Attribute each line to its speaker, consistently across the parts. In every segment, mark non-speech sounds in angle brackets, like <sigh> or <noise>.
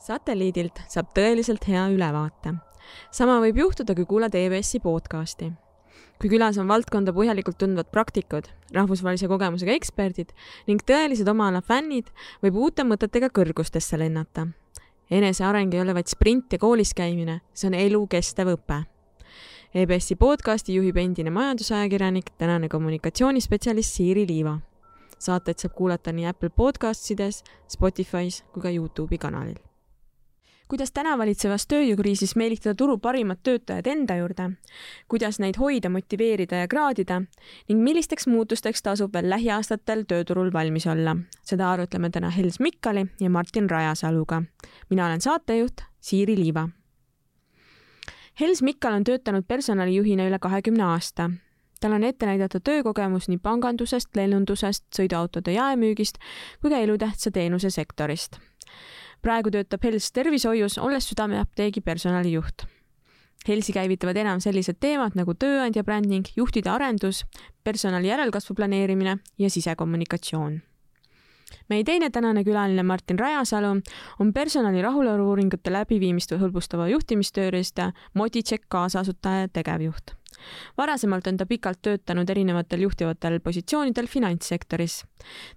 Speaker 1: satelliidilt saab tõeliselt hea ülevaate. sama võib juhtuda, kui kuulad EBS-i podcasti. kui külas on valdkonda põhjalikult tundvad praktikud, rahvusvahelise kogemusega eksperdid ning tõelised oma ala fännid, võib uute mõtetega kõrgustesse lennata. eneseareng ei ole vaid sprint ja koolis käimine, see on elukestev õpe EBS-i podcasti juhib endine majandusajakirjanik, tänane kommunikatsioonispetsialist Siiri Liiva. saateid saab kuulata nii Apple Podcastides, Spotify's kui ka Youtube'i kanalil kuidas täna valitsevas tööjõukriisis meelitada turu parimad töötajad enda juurde, kuidas neid hoida, motiveerida ja kraadida ning millisteks muutusteks tasub veel lähiaastatel tööturul valmis olla. seda arutleme täna Hels Mikkali ja Martin Rajasaluga. mina olen saatejuht Siiri Liiva. Hels Mikkal on töötanud personalijuhina üle kahekümne aasta tal on ette näidata töökogemus nii pangandusest, lennundusest, sõiduautode jaemüügist kui ka elutähtsa teenuse sektorist praegu töötab Hels tervishoius, olles Südameapteegi personalijuht. Helsi käivitavad enam sellised teemad nagu tööandja bränding, juhtide arendus, personali järelkasvu planeerimine ja sisekommunikatsioon meie teine tänane külaline Martin Rajasalu on personali rahulolu uuringute läbiviimist hõlbustava juhtimistööriista Modicheck kaasasutaja ja tegevjuht varasemalt on ta pikalt töötanud erinevatel juhtivatel positsioonidel finantssektoris.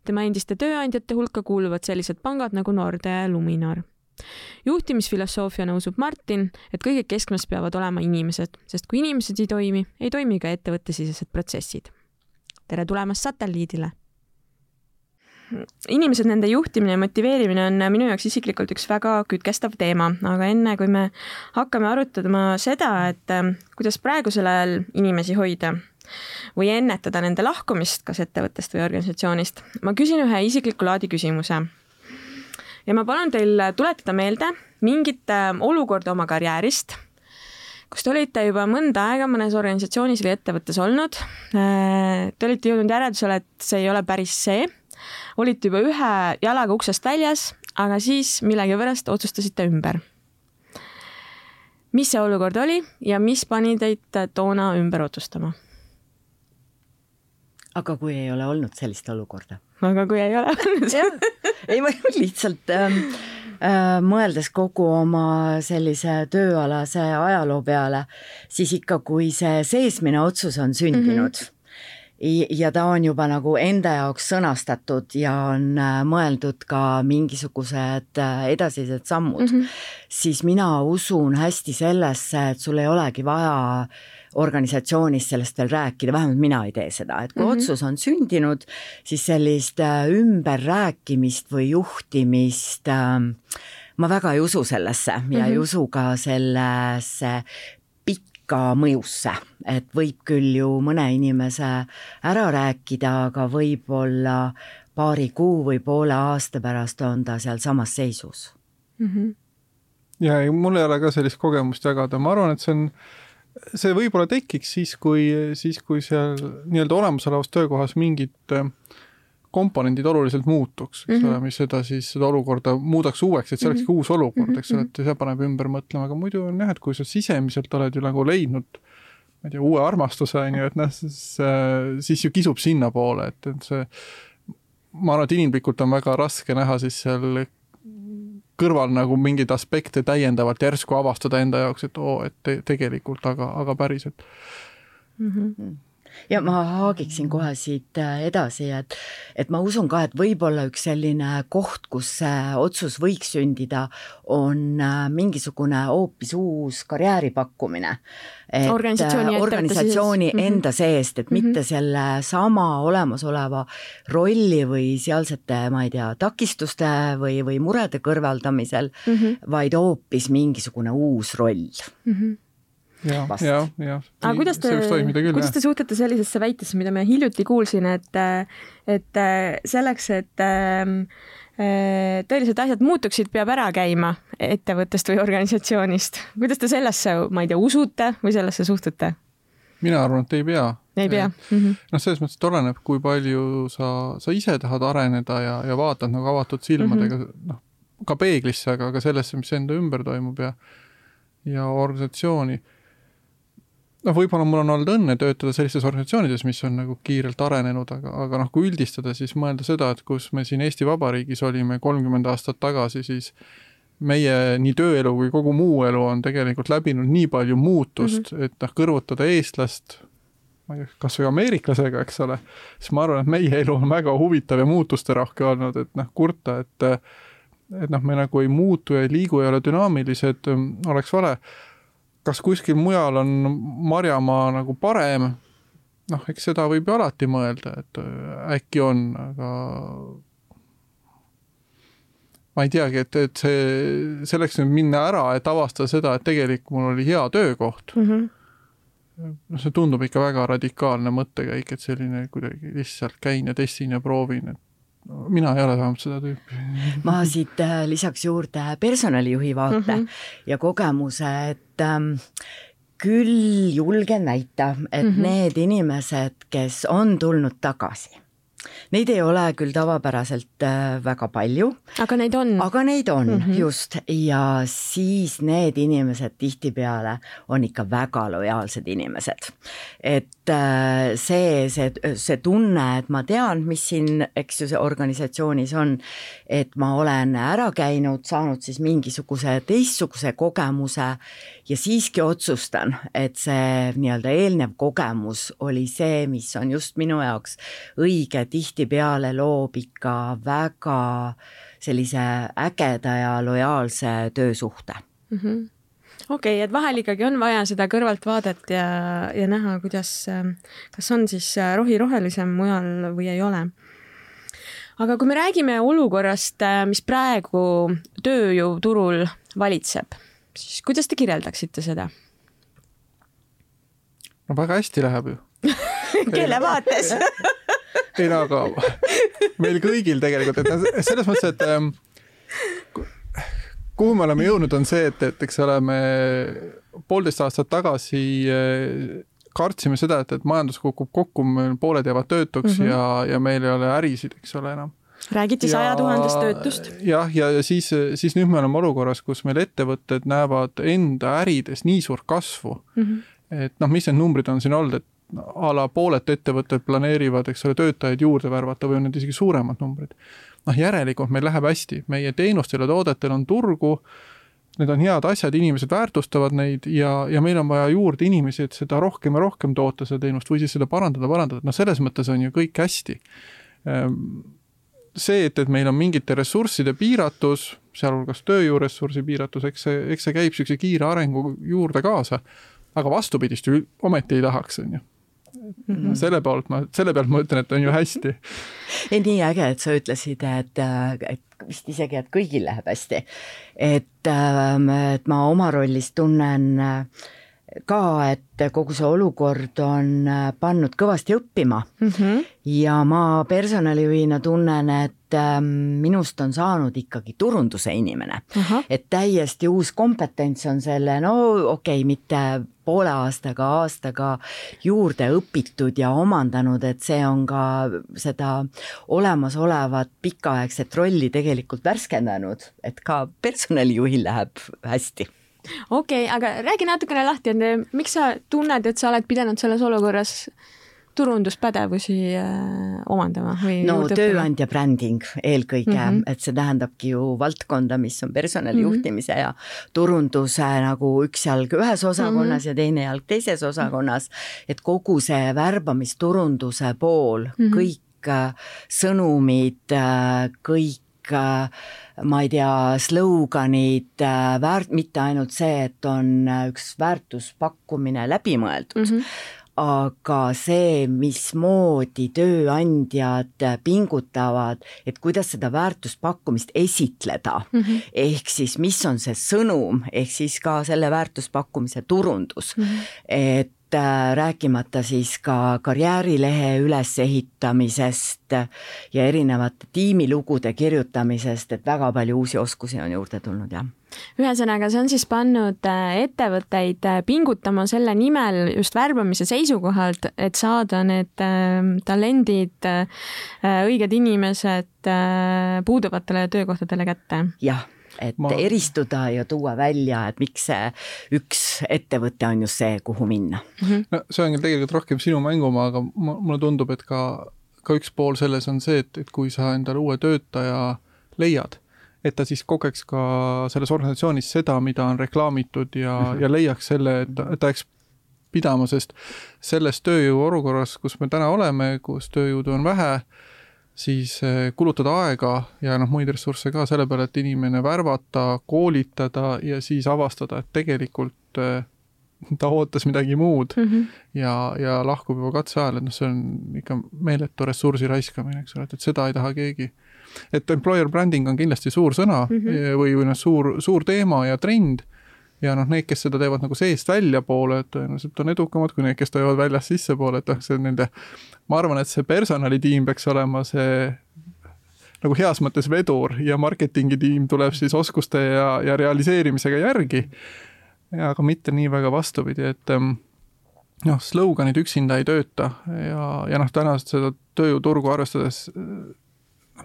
Speaker 1: tema endiste tööandjate hulka kuuluvad sellised pangad nagu Nordea ja Luminor juhtimisfilosoofiana usub Martin, et kõige keskmes peavad olema inimesed, sest kui inimesed ei toimi, ei toimi ka ettevõttesisesed protsessid. tere tulemast satelliidile inimesed, nende juhtimine ja motiveerimine on minu jaoks isiklikult üks väga kütkestav teema, aga enne kui me hakkame arutama seda, et ähm, kuidas praegusel ajal inimesi hoida või ennetada nende lahkumist kas ettevõttest või organisatsioonist, ma küsin ühe isikliku laadi küsimuse. ja ma palun teil tuletada meelde mingit ähm, olukorda oma karjäärist, kus te olite juba mõnda aega mõnes organisatsioonis või ettevõttes olnud. Äh, te olite jõudnud järeldusele, et see ei ole päris see olite juba ühe jalaga uksest väljas, aga siis millegipärast otsustasite ümber. mis see olukord oli ja mis pani teid toona ümber otsustama?
Speaker 2: aga kui ei ole olnud sellist olukorda?
Speaker 1: aga kui ei ole olnud
Speaker 2: ei, ma lihtsalt ähm, äh, mõeldes kogu oma sellise tööalase ajaloo peale, siis ikka, kui see seesmine otsus on sündinud mm, -hmm ja ta on juba nagu enda jaoks sõnastatud ja on äh, mõeldud ka mingisugused äh, edasised sammud mm, -hmm. siis mina usun hästi sellesse, et sul ei olegi vaja organisatsioonis sellest veel rääkida, vähemalt mina ei tee seda, et kui mm -hmm. otsus on sündinud, siis sellist äh, ümberrääkimist või juhtimist äh, ma väga ei usu sellesse ja mm -hmm. ei usu ka sellesse ka mõjusse, et võib küll ju mõne inimese ära rääkida, aga võib-olla paari kuu või poole aasta pärast on ta sealsamas seisus
Speaker 3: mm. -hmm. ja ei, mul ei ole ka sellist kogemust jagada, ma arvan, et see on, see võib-olla tekiks siis, kui, siis kui seal nii-öelda olemasolevas töökohas mingid äh, komponendid oluliselt muutuks, eks mm -hmm. ole, mis seda siis, seda olukorda muudaks uueks, et see olekski mm -hmm. uus olukord, eks ole, et see paneb ümber mõtlema, aga muidu on jah, et kui sa sisemiselt oled ju nagu leidnud ma ei tea, uue armastuse, on ju, et noh, siis, siis ju kisub sinnapoole, et, et see ma arvan, et inimlikult on väga raske näha siis seal kõrval nagu mingeid aspekte täiendavalt järsku avastada enda jaoks, et oo, et te, tegelikult, aga, aga päriselt
Speaker 2: mm. -hmm ja ma haagiksin kohe siit äh, edasi, et, et ma usun ka, et võib-olla üks selline koht, kus see otsus võiks sündida, on äh, mingisugune hoopis uus karjääri pakkumine.
Speaker 1: organisatsiooni,
Speaker 2: äh, organisatsiooni.
Speaker 1: Mhm.
Speaker 2: enda seest, et mm -hmm. mitte selle sama olemasoleva rolli või sealsete, ma ei tea, takistuste või, või murede kõrvaldamisel mm, -hmm. vaid hoopis mingisugune uus roll mm. -hmm
Speaker 3: jah.
Speaker 1: aga kuidas te, kuidas te suhtute sellisesse väitesse, mida ma hiljuti kuulsin, et, et selleks, et äh, tõelised asjad muutuksid, peab ära käima ettevõttest või organisatsioonist. kuidas te sellesse, ma ei tea, usute või sellesse suhtute?
Speaker 3: mina arvan, et ei pea.
Speaker 1: ei pea mm
Speaker 3: -hmm.? noh, selles mõttes, et oleneb, kui palju sa, sa ise tahad areneda ja, ja vaatad nagu avatud silmadega mm -hmm. noh, ka peeglisse, aga ka sellesse, mis enda ümber toimub ja ja organisatsiooni noh, võib-olla mul on olnud õnne töötada sellistes organisatsioonides, mis on nagu kiirelt arenenud, aga, aga noh, kui üldistada, siis mõelda seda, et kus me siin Eesti Vabariigis olime kolmkümmend aastat tagasi, siis meie nii tööelu kui kogu muu elu on tegelikult läbinud nii palju muutust mm, -hmm. et noh, kõrvutada eestlast, ma ei tea, kasvõi ameeriklasega, eks ole, siis ma arvan, et meie elu on väga huvitav ja muutusterohke olnud, et noh, kurta, et et noh, me nagu ei muutu ja ei liigu, ei ole dünaamilised, oleks vale. Kas kuskil mujal on marjamaa nagu parem? noh, eks seda võib ju alati mõelda, et äkki on, aga ma ei teagi, et, et see, selleks nüüd minna ära, et avastada seda, et tegelikult mul oli hea töökoht mm. -hmm noh, see tundub ikka väga radikaalne mõttekäik, et selline kuidagi lihtsalt käin ja testin ja proovin, et no, mina ei ole vähemalt seda tüüpi.
Speaker 2: ma siit äh, lisaks juurde personalijuhi vaate mm -hmm. ja kogemuse, et ähm, küll julgen väita, et mm -hmm. need inimesed, kes on tulnud tagasi Neid ei ole küll tavapäraselt äh, väga palju.
Speaker 1: aga neid on.
Speaker 2: aga neid on mm -hmm. just ja siis need inimesed tihtipeale on ikka väga lojaalsed inimesed. et äh, see, see, see tunne, et ma tean, mis siin, eks ju, see organisatsioonis on, et ma olen ära käinud, saanud siis mingisuguse teistsuguse kogemuse ja siiski otsustan, et see nii-öelda eelnev kogemus oli see, mis on just minu jaoks õige, tihtipeale loob ikka väga sellise ägeda ja lojaalse töösuhte mm.
Speaker 1: -hmm okei okay,, et vahel ikkagi on vaja seda kõrvaltvaadet ja, ja näha, kuidas, kas on siis rohi rohelisem mujal või ei ole. aga kui me räägime olukorrast, mis praegu tööjõuturul valitseb siis kuidas te kirjeldaksite seda?
Speaker 3: no väga hästi läheb ju <laughs> <laughs>
Speaker 1: kelle vaates <laughs>
Speaker 3: ei no aga meil kõigil tegelikult, et noh, selles mõttes, et ähm, kuhu me oleme jõudnud, on see, et, et eks oleme poolteist aastat tagasi äh, kartsime seda, et, et majandus kukub kokku, pooled jäävad töötuks mm -hmm. ja, ja meil ei ole ärisid, eks ole enam
Speaker 1: räägiti saja tuhandest töötust.
Speaker 3: jah, ja, ja siis, siis nüüd me oleme olukorras, kus meil ettevõtted näevad enda ärides nii suurt kasvu mm, -hmm. et noh, mis need numbrid on siin olnud, et a la pooled ettevõtted planeerivad, eks ole, töötajaid juurde värvata või on need isegi suuremad numbrid. noh, järelikult meil läheb hästi, meie teenustel ja toodetel on turgu, need on head asjad, inimesed väärtustavad neid ja, ja meil on vaja juurde inimesi, et seda rohkem ja rohkem toota, seda teenust või siis seda parandada, parandada, noh, selles mõttes on ju kõik hästi ehm, see, et, et meil on mingite ressursside piiratus, sealhulgas tööjõuressursi piiratus, eks see, eks see käib niisuguse kiire arengu juurde kaasa. aga vastupidist ju ometi ei tahaks, on ju. Mm -hmm. selle poolt ma, selle pealt ma ütlen, et on ju hästi. <laughs>
Speaker 2: ei, nii äge, et sa ütlesid, et, et vist isegi, et kõigil läheb hästi. et, ähm, et ma oma rollis tunnen äh, ka, et kogu see olukord on äh, pannud kõvasti õppima mm. -hmm. ja ma personalijuhina tunnen, et ähm, minust on saanud ikkagi turunduse inimene uh. -huh. et täiesti uus kompetents on selle, no okei okay,, mitte poole aastaga, aastaga juurde õpitud ja omandanud, et see on ka seda olemasolevat pikaaegset rolli tegelikult värskendanud, et ka personalijuhil läheb hästi.
Speaker 1: Okei okay,, aga räägi natukene lahti, et miks sa tunned, et sa oled pidanud selles olukorras turunduspädevusi äh, omandama või
Speaker 2: no tööandja bränding eelkõige mm, -hmm. et see tähendabki ju valdkonda, mis on personalijuhtimise mm -hmm. ja turunduse nagu üks jalg ühes osakonnas mm -hmm. ja teine jalg teises osakonnas, et kogu see värbamisturunduse pool mm, -hmm. kõik äh, sõnumid, äh, kõik kõik ma ei tea, sloganid, väärt-, mitte ainult see, et on üks väärtuspakkumine läbi mõeldud mm, -hmm aga see, mismoodi tööandjad pingutavad, et kuidas seda väärtuspakkumist esitleda mm, -hmm. ehk siis mis on see sõnum, ehk siis ka selle väärtuspakkumise turundus mm, -hmm. et Äh, rääkimata siis ka karjäärilehe ülesehitamisest ja erinevate tiimilugude kirjutamisest, et väga palju uusi oskusi on juurde tulnud, jah
Speaker 1: ühesõnaga, see on siis pannud äh, ettevõtteid äh, pingutama selle nimel just värbamise seisukohalt, et saada need talendid, õiged inimesed puuduvatele töökohtadele kätte.
Speaker 2: jah et ma... eristuda ja tuua välja, et miks see üks ettevõte on just see, kuhu minna
Speaker 3: mm. -hmm. no see on tegelikult rohkem sinu mängumaa, aga mulle tundub, et ka, ka üks pool selles on see, et, et kui sa endale uue töötaja leiad et ta siis kogeks ka selles organisatsioonis seda, mida on reklaamitud ja mm, -hmm. ja leiaks selle, et ta, ta jääks pidama, sest selles tööjõu olukorras, kus me täna oleme, kus tööjõudu on vähe, siis eh, kulutada aega ja noh, muid ressursse ka selle peale, et inimene värvata, koolitada ja siis avastada, et tegelikult eh, ta ootas midagi muud mm -hmm. ja, ja lahkub juba katse ajal, et noh, see on ikka meeletu ressursi raiskamine, eks ole, et, et seda ei taha keegi et employer branding on kindlasti suur sõna mm -hmm. või, või noh, suur, suur teema ja trend ja noh, need, kes seda teevad nagu seest väljapoole, et tõenäoliselt on edukamad kui need, kes teevad väljast sissepoole, et noh, see on nende, ma arvan, et see personalitiim peaks olema see nagu heas mõttes vedur ja marketingi tiim tuleb siis oskuste ja, ja realiseerimisega järgi. aga mitte nii väga vastupidi, et ähm, noh, sloganid üksinda ei tööta ja, ja noh, tänast seda tööjõuturgu arvestades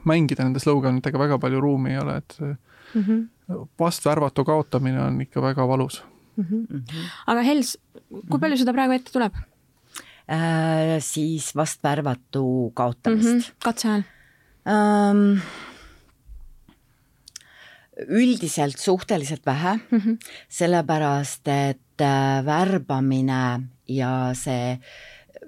Speaker 3: mängida nende sloganitega väga palju ruumi ei ole, et mm -hmm. vastvärvatu kaotamine on ikka väga valus
Speaker 1: mm. -hmm. aga Hels, kui palju seda praegu ette tuleb
Speaker 2: äh,? siis vastvärvatu kaotamist mm. -hmm.
Speaker 1: katse ajal
Speaker 2: ähm,? üldiselt suhteliselt vähe mm, -hmm. sellepärast et äh, värbamine ja see äh,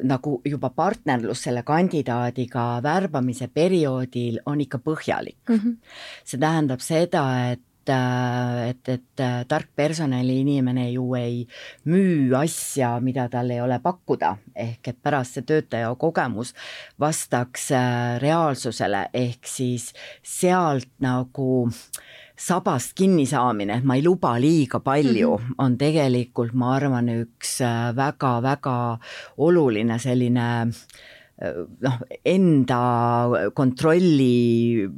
Speaker 2: nagu juba partnerlus selle kandidaadiga värbamise perioodil on ikka põhjalik mm. -hmm. see tähendab seda, et et, et tark personaliinimene ju ei müü asja, mida tal ei ole pakkuda, ehk et pärast see töötaja kogemus vastaks äh, reaalsusele, ehk siis sealt nagu äh, sabast kinnisaamine, et ma ei luba liiga palju mm, -hmm. on tegelikult, ma arvan, üks väga-väga äh, oluline selline äh, noh, enda kontrolli,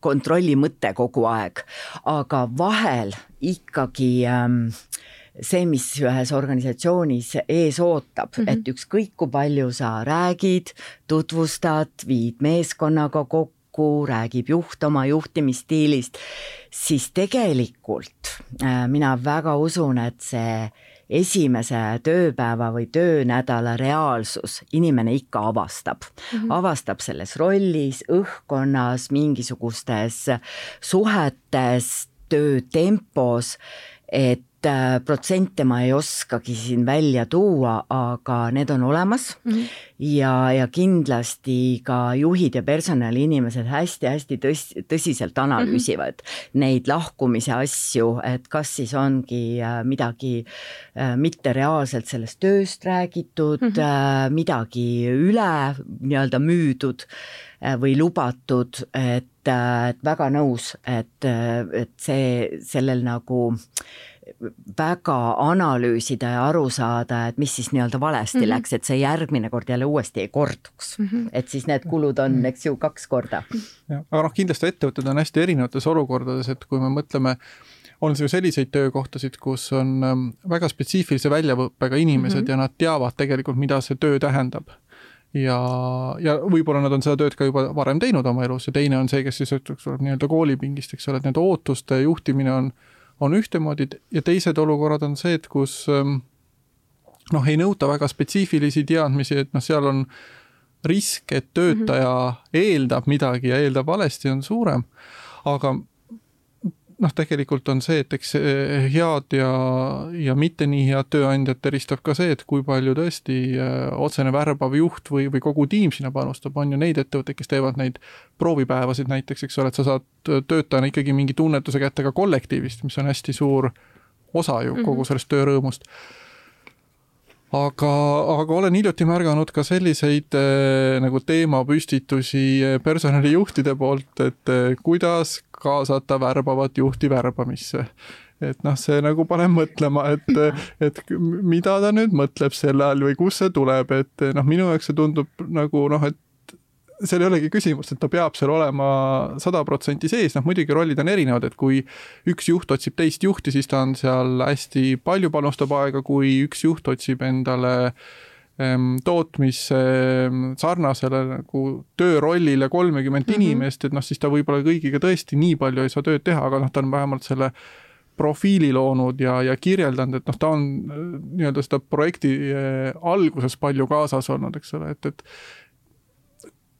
Speaker 2: kontrolli mõte kogu aeg, aga vahel ikkagi ähm, see, mis ühes organisatsioonis ees ootab mm, -hmm. et ükskõik kui palju sa räägid, tutvustad, viid meeskonnaga kokku, kokku, räägib juht oma juhtimisstiilist, siis tegelikult äh, mina väga usun, et see esimese tööpäeva või töönädala reaalsus inimene ikka avastab mm, -hmm. avastab selles rollis, õhkkonnas, mingisugustes suhetes, töötempos, et Äh, protsente ma ei oskagi siin välja tuua, aga need on olemas mm -hmm. ja, ja kindlasti ka juhid ja personaliinimesed hästi-hästi tõs-, tõsiselt analüüsivad mm -hmm. neid lahkumise asju, et kas siis ongi äh, midagi äh, mitte reaalselt sellest tööst räägitud mm, -hmm. midagi üle nii-öelda müüdud või lubatud, et, et väga nõus, et, et see, sellel nagu äh, väga analüüsida ja aru saada, et mis siis nii-öelda valesti mm -hmm. läks, et see järgmine kord jälle uuesti ei korduks mm. -hmm. et siis need kulud on, mhm. eks ju, kaks korda.
Speaker 3: aga noh, kindlasti ettevõtted on hästi erinevates olukordades, et kui me mõtleme on ju selliseid töökohtasid, kus on ähm, väga spetsiifilise väljaõppega inimesed mm -hmm. ja nad teavad tegelikult, mida see töö tähendab ja, ja võib-olla nad on seda tööd ka juba varem teinud oma elus ja teine on see, kes siis tuleb nii-öelda koolipingist, eks ole, et nende ootuste juhtimine on on ühtemoodi ja teised olukorrad on see, et kus ähm, noh, ei nõuta väga spetsiifilisi teadmisi, et noh, seal on risk, et töötaja mm -hmm. eeldab midagi ja eeldab valesti, on suurem. aga noh, tegelikult on see, et eks eh, head ja, ja mitte nii head tööandjat eristab ka see, et kui palju tõesti eh, otsene värbav juht või, või kogu tiim sinna panustab, on ju neid ettevõtteid, kes teevad neid proovipäevasid näiteks, eks ole, et sa saad töötajana ikkagi mingi tunnetuse kätte ka kollektiivist, mis on hästi suur osa ju kogu mhm. sellest töörõõmust aga, aga olen hiljuti märganud ka selliseid äh, nagu teemapüstitusi eh, personalijuhtide poolt, et äh, kuidas kaasata värbavat juhti värbamisse. Et noh, see nagu paneb mõtlema, et, et mida ta nüüd mõtleb selle all või kust see tuleb, et noh, minu jaoks see tundub nagu noh, et seal ei olegi küsimust, et ta peab seal olema sada protsenti sees, noh muidugi rollid on erinevad, et kui üks juht otsib teist juhti, siis ta on seal hästi palju panustab aega, kui üks juht otsib endale ähm, tootmisse ähm, sarnasele nagu töörollile kolmekümmend mm -hmm. inimest, et noh, siis ta võib-olla kõigiga tõesti nii palju ei saa tööd teha, aga noh, ta on vähemalt selle profiili loonud ja, ja kirjeldanud, et noh, ta on äh, nii-öelda seda projekti äh, alguses palju kaasas olnud, eks ole, et, et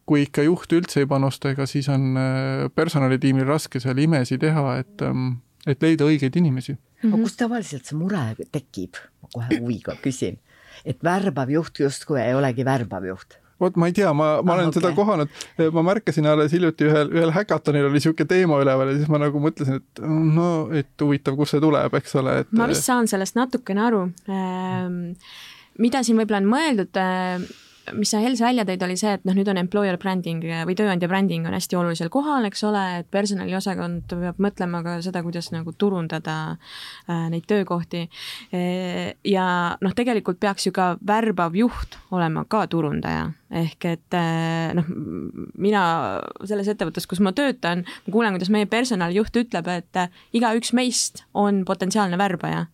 Speaker 3: kui ikka juht üldse ei panusta, ega siis on äh, personalitiimil raske seal imesid teha, et, ähm, et leida õigeid inimesi.
Speaker 2: aga kust tavaliselt see mure tekib, ma kohe huviga küsin, et värbav juht justkui ei olegi värbav juht
Speaker 3: vot ma ei tea, ma, ma ah, olen okay. seda kohanud, ma märkasin alles hiljuti ühel, ühel häkatonil oli niisugune teema üleval ja siis ma nagu mõtlesin, et no, et huvitav, kust see tuleb, eks ole, et.
Speaker 1: ma vist saan sellest natukene aru ähm, mida siin võib-olla on mõeldud äh,, mis sa Hels välja tõid, oli see, et noh, nüüd on employer branding või tööandja branding on hästi olulisel kohal, eks ole, et personaliosakond peab mõtlema ka seda, kuidas nagu turundada äh, neid töökohti e,. ja noh, tegelikult peaks ju ka värbav juht olema ka turundaja, ehk et äh, noh, mina selles ettevõttes, kus ma töötan, ma kuulen, kuidas meie personalijuht ütleb, et äh, igaüks meist on potentsiaalne värbaja.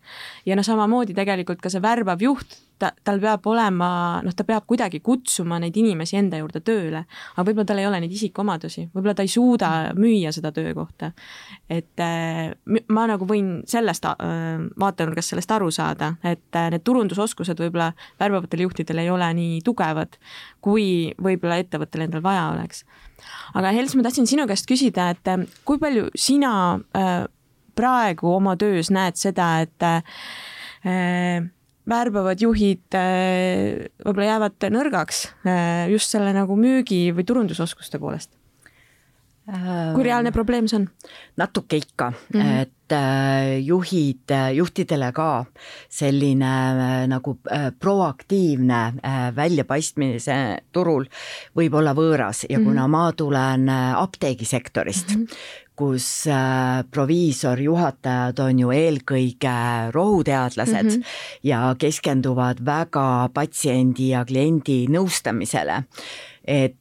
Speaker 1: ja noh, samamoodi tegelikult ka see värbav juht ta, tal peab olema, noh, ta peab kuidagi kutsuma neid inimesi enda juurde tööle, aga võib-olla tal ei ole neid isikuomadusi, võib-olla ta ei suuda müüa seda töökohta. et äh, ma nagu võin sellest vaatenurgast sellest aru saada, et need turundusoskused võib-olla värbavatel juhtidel ei ole nii tugevad, kui võib-olla ettevõttel endal vaja oleks. aga Hels, ma tahtsin sinu käest küsida, et kui palju sina praegu oma töös näed seda, et värbavad juhid äh, võib-olla jäävad nõrgaks äh, just selle nagu müügi või turundusoskuste poolest? Kui reaalne probleem see on?
Speaker 2: natuke ikka mm, -hmm. et äh, juhid, juhtidele ka selline nagu proaktiivne väljapaistmise turul võib olla võõras ja kuna mm -hmm. ma tulen apteegisektorist mm, -hmm kus äh, proviisorjuhatajad on ju eelkõige rohuteadlased mm -hmm. ja keskenduvad väga patsiendi ja kliendi nõustamisele. et äh,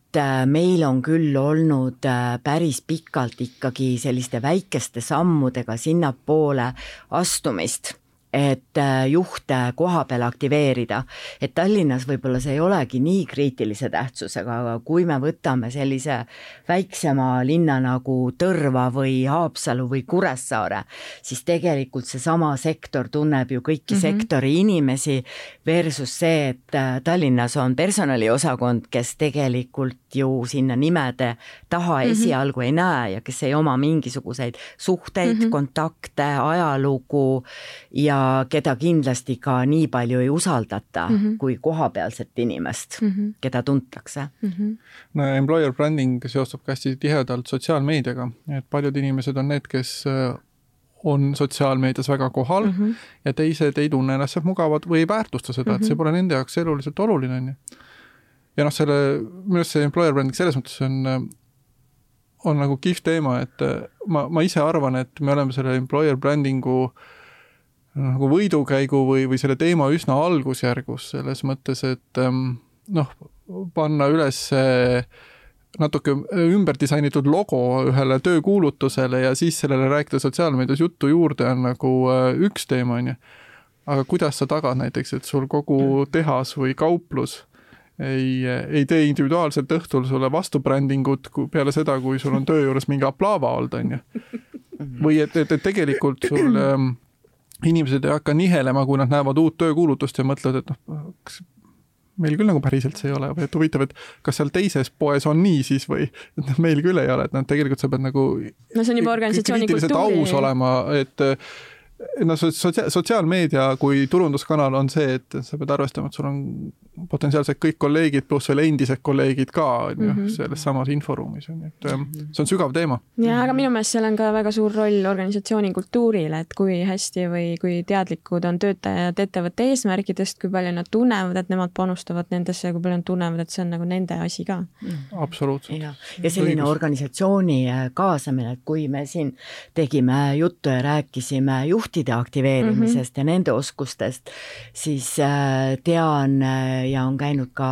Speaker 2: meil on küll olnud äh, päris pikalt ikkagi selliste väikeste sammudega sinnapoole astumist et äh, juhte koha peal aktiveerida. et Tallinnas võib-olla see ei olegi nii kriitilise tähtsusega, aga kui me võtame sellise väiksema linna nagu Tõrva või Haapsalu või Kuressaare, siis tegelikult seesama sektor tunneb ju kõiki mm -hmm. sektori inimesi versus see, et äh, Tallinnas on personaliosakond, kes tegelikult ju sinna nimede taha mm -hmm. esialgu ei näe ja kes ei oma mingisuguseid suhteid mm, -hmm. kontakte, ajalugu ja keda kindlasti ka nii palju ei usaldata mm -hmm. kui kohapealset inimest mm, -hmm. keda tuntakse mm. -hmm.
Speaker 3: no employer branding seostub ka hästi tihedalt sotsiaalmeediaga, et paljud inimesed on need, kes äh, on sotsiaalmeedias väga kohal mm -hmm. ja teised ei tunne ennast sealt mugavad või ei väärtusta seda mm, -hmm. et see mhm. pole nende jaoks eluliselt oluline, on ju. Ja noh, selle, minu arust see employer branding selles mõttes on, on nagu kihvt teema, et äh, ma, ma ise arvan, et me oleme selle employer branding'u äh, nagu võidukäigu või, või selle teema üsna algusjärgus, selles mõttes, et ähm, noh, panna üles natuke ümber disainitud logo ühele töökuulutusele ja siis sellele rääkida sotsiaalmeedias juttu juurde on nagu äh, üks teema, on ju. aga kuidas sa tagad näiteks, et sul kogu tehas või kauplus ei, ei tee individuaalselt õhtul sulle vastubrändingut peale seda, kui sul on töö juures mingi aplaava olnud, on ju. või et, et, et tegelikult sul ähm, inimesed ei hakka nihelema, kui nad näevad uut töökuulutust ja mõtlevad, et noh, kas meil küll nagu päriselt see ei ole või et huvitav, et kas seal teises poes on nii siis või et noh, meil küll ei ole, et noh, tegelikult sa pead nagu
Speaker 1: no see on juba organisatsiooni kultuuri.
Speaker 3: aus olema, et no sotsia-, sotsiaalmeedia kui turunduskanal on see, et sa pead arvestama, et sul on potentsiaalselt kõik kolleegid pluss veel endised kolleegid ka on ju mm -hmm. selles samas inforuumis on ju, et ähm, see on sügav teema.
Speaker 1: ja aga minu meelest seal on ka väga suur roll organisatsiooni kultuuril, et kui hästi või kui teadlikud on töötajad ettevõtte eesmärkidest, kui palju nad tunnevad, et nemad panustavad nendesse ja kui palju nad tunnevad, et see on nagu nende asi ka
Speaker 3: mm.. absoluutselt.
Speaker 2: ja, ja selline Õigus. organisatsiooni äh, kaasamine, et kui me siin tegime juttu ja rääkisime juhtide aktiveerimisest mm -hmm. ja nende oskustest, siis äh, tean äh, ja on käinud ka